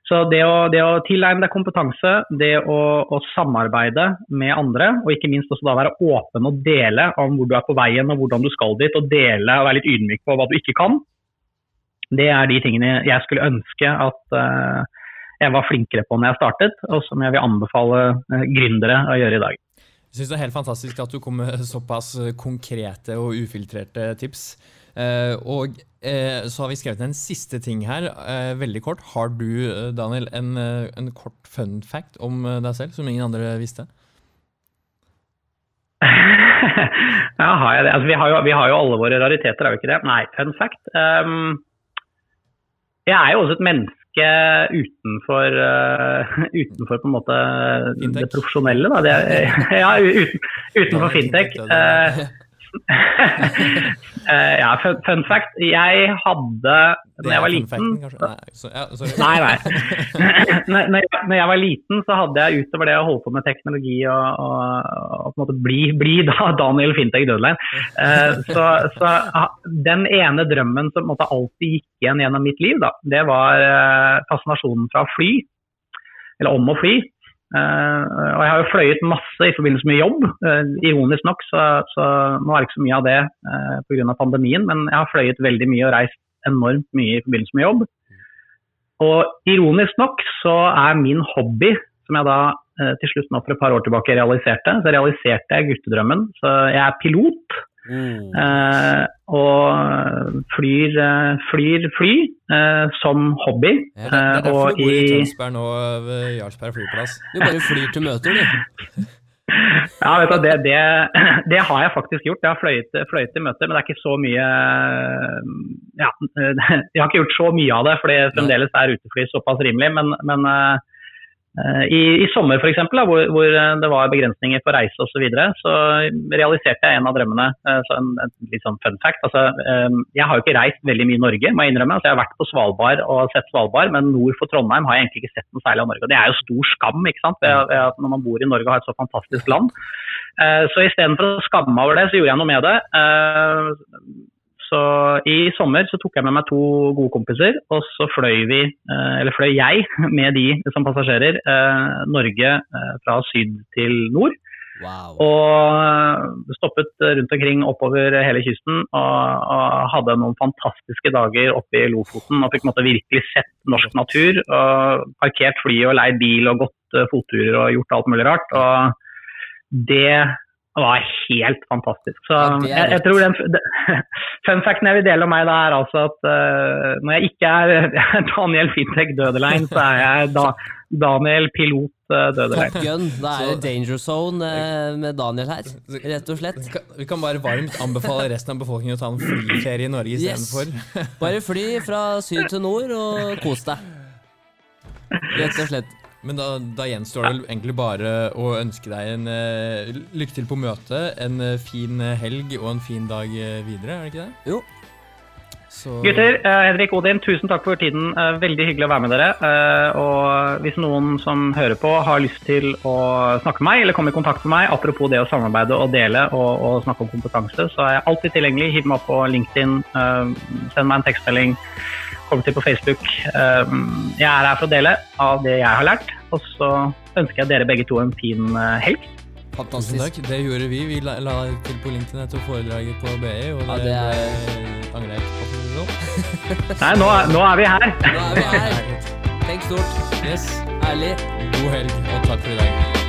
så det å, det å, tilegne deg kompetanse, det å, å, samarbeide med andre, og ikke minst også da være åpen og dele om hvor du er på veien og hvordan du skal dit, og dele og være litt ydmyk på hva du ikke kan, det er de tingene jeg skulle ønske at uh, jeg var flinkere på når jeg startet, og som jeg vil anbefale uh, gründere å gjøre i dag. Jeg syns det er helt fantastisk at du kom med såpass konkrete og ufiltrerte tips. Eh, og eh, så har vi skrevet en siste ting her, eh, veldig kort. Har du, Daniel, en, en, kort fun fact om deg selv som ingen andre visste? [LAUGHS] ja, har jeg det? Altså, vi, har jo, vi, har jo, alle våre rariteter, er vi ikke det? Nei, fun fact. Um, jeg er jo også et menneske ikke utenfor, uh, utenfor på en måte fintech. det profesjonelle. Da. Det, [LAUGHS] [LAUGHS] ja, uten, utenfor fintech. Uh, [LAUGHS] ja, fun, fun, fact. Jeg hadde da jeg var liten [LAUGHS] Nei, nei. [LAUGHS] når, jeg, var liten, så hadde jeg utover det å holde på med teknologi og, og, og på en måte bli, bli da Daniel Fintech Dødlein, uh, så, så, den ene drømmen som måtte alltid gikk igjen gjennom mitt liv, da, det var uh, fascinasjonen fra fly. Eller om å fly. Uh, og jeg har jo fløyet masse i forbindelse med jobb. Uh, ironisk nok, så, så, nå er det ikke så mye av det uh, pga. pandemien, men jeg har fløyet veldig mye og reist enormt mye i forbindelse med jobb. Og ironisk nok så er min hobby, som jeg da til slutt nå for et par år tilbake realiserte, så realiserte jeg guttedrømmen. Så jeg er pilot. Mm. Eh, og flyr, eh, flyr fly eh, som hobby. Ja, det, er derfor du bor i Tønsberg nå, ved Jarlsberg flyplass. Du bare flyr til møter, du. [LAUGHS] Ja, vet du, det, det, [CLEARS THROAT] det, har jeg faktisk gjort. Jeg har fløyet, fløyet til møter, men det er ikke så mye ja, [LAUGHS] Jeg har ikke gjort så mye av det, fordi fremdeles er utefly såpass rimelig. Men, men Eh, I, I, sommer f.eks., hvor, hvor det var begrensninger på reise osv., så, videre, så realiserte jeg en av drømmene. Eh, så en, en litt sånn fun fact. Altså, eh, jeg har jo ikke reist veldig mye i Norge, må jeg innrømme. Altså, jeg har vært på Svalbard og sett Svalbard, men nord for Trondheim har jeg egentlig ikke sett noe særlig av Norge. Og det er jo stor skam ikke sant? Når man bor i Norge og har et så fantastisk land. Så istedenfor å skamme meg over det, så gjorde jeg noe med det. Så i sommer så tok jeg med meg to gode kompiser, og så fløy vi, eh, eller fløy jeg [LAUGHS] med de som passasjerer, eh, Norge eh, fra syd til nord. Wow. Og stoppet rundt omkring oppover hele kysten og, og, hadde noen fantastiske dager oppe i Lofoten. Og fikk måtte virkelig sett norsk natur. og Parkert flyet og leid bil og gått fotturer og gjort alt mulig rart. Og det det var helt fantastisk. Så jeg, jeg tror den [LAUGHS] fun facten jeg vil dele om meg, da er altså at uh, når jeg ikke [LAUGHS] er Daniel Fintech Dødelein, så er jeg da, Daniel Pilot uh, Dødelein. Top Gun. Da er det Danger Zone uh, med Daniel her, rett og slett. Vi kan bare varmt anbefale resten av befolkningen å ta en flyferie i Norge istedenfor. Yes. Bare fly fra syd til nord og kos deg. Rett og slett. Men da, da, gjenstår det vel egentlig bare å ønske deg en uh, lykke til på møtet, en uh, fin helg og en fin dag uh, videre, er det ikke det? Jo. Så... Gutter, Henrik Odin, tusen takk for tiden. veldig hyggelig å være med dere. og hvis noen som hører på har lyst til å snakke med meg, eller komme i kontakt med meg, apropos det å samarbeide og dele og, og snakke om kompetanse, så er jeg alltid tilgjengelig. Hiv meg opp på LinkedIn, send meg en tekstmelding kommer til på Facebook. Ehm, jeg er her for å dele av det jeg har lært, og så ønsker jeg dere begge to en fin eh, helg. Fantastisk. takk. Det gjorde vi. Vi la, la til på LinkedIn etter foredraget på BI, og Ja, det, det er- det angrer jeg ikke på. det sånn. [LAUGHS] Nei, nå, er- nå er vi her. Nå er vi her. [LAUGHS] Tenk stort. Yes. Ærlig. God helg, og takk for i dag.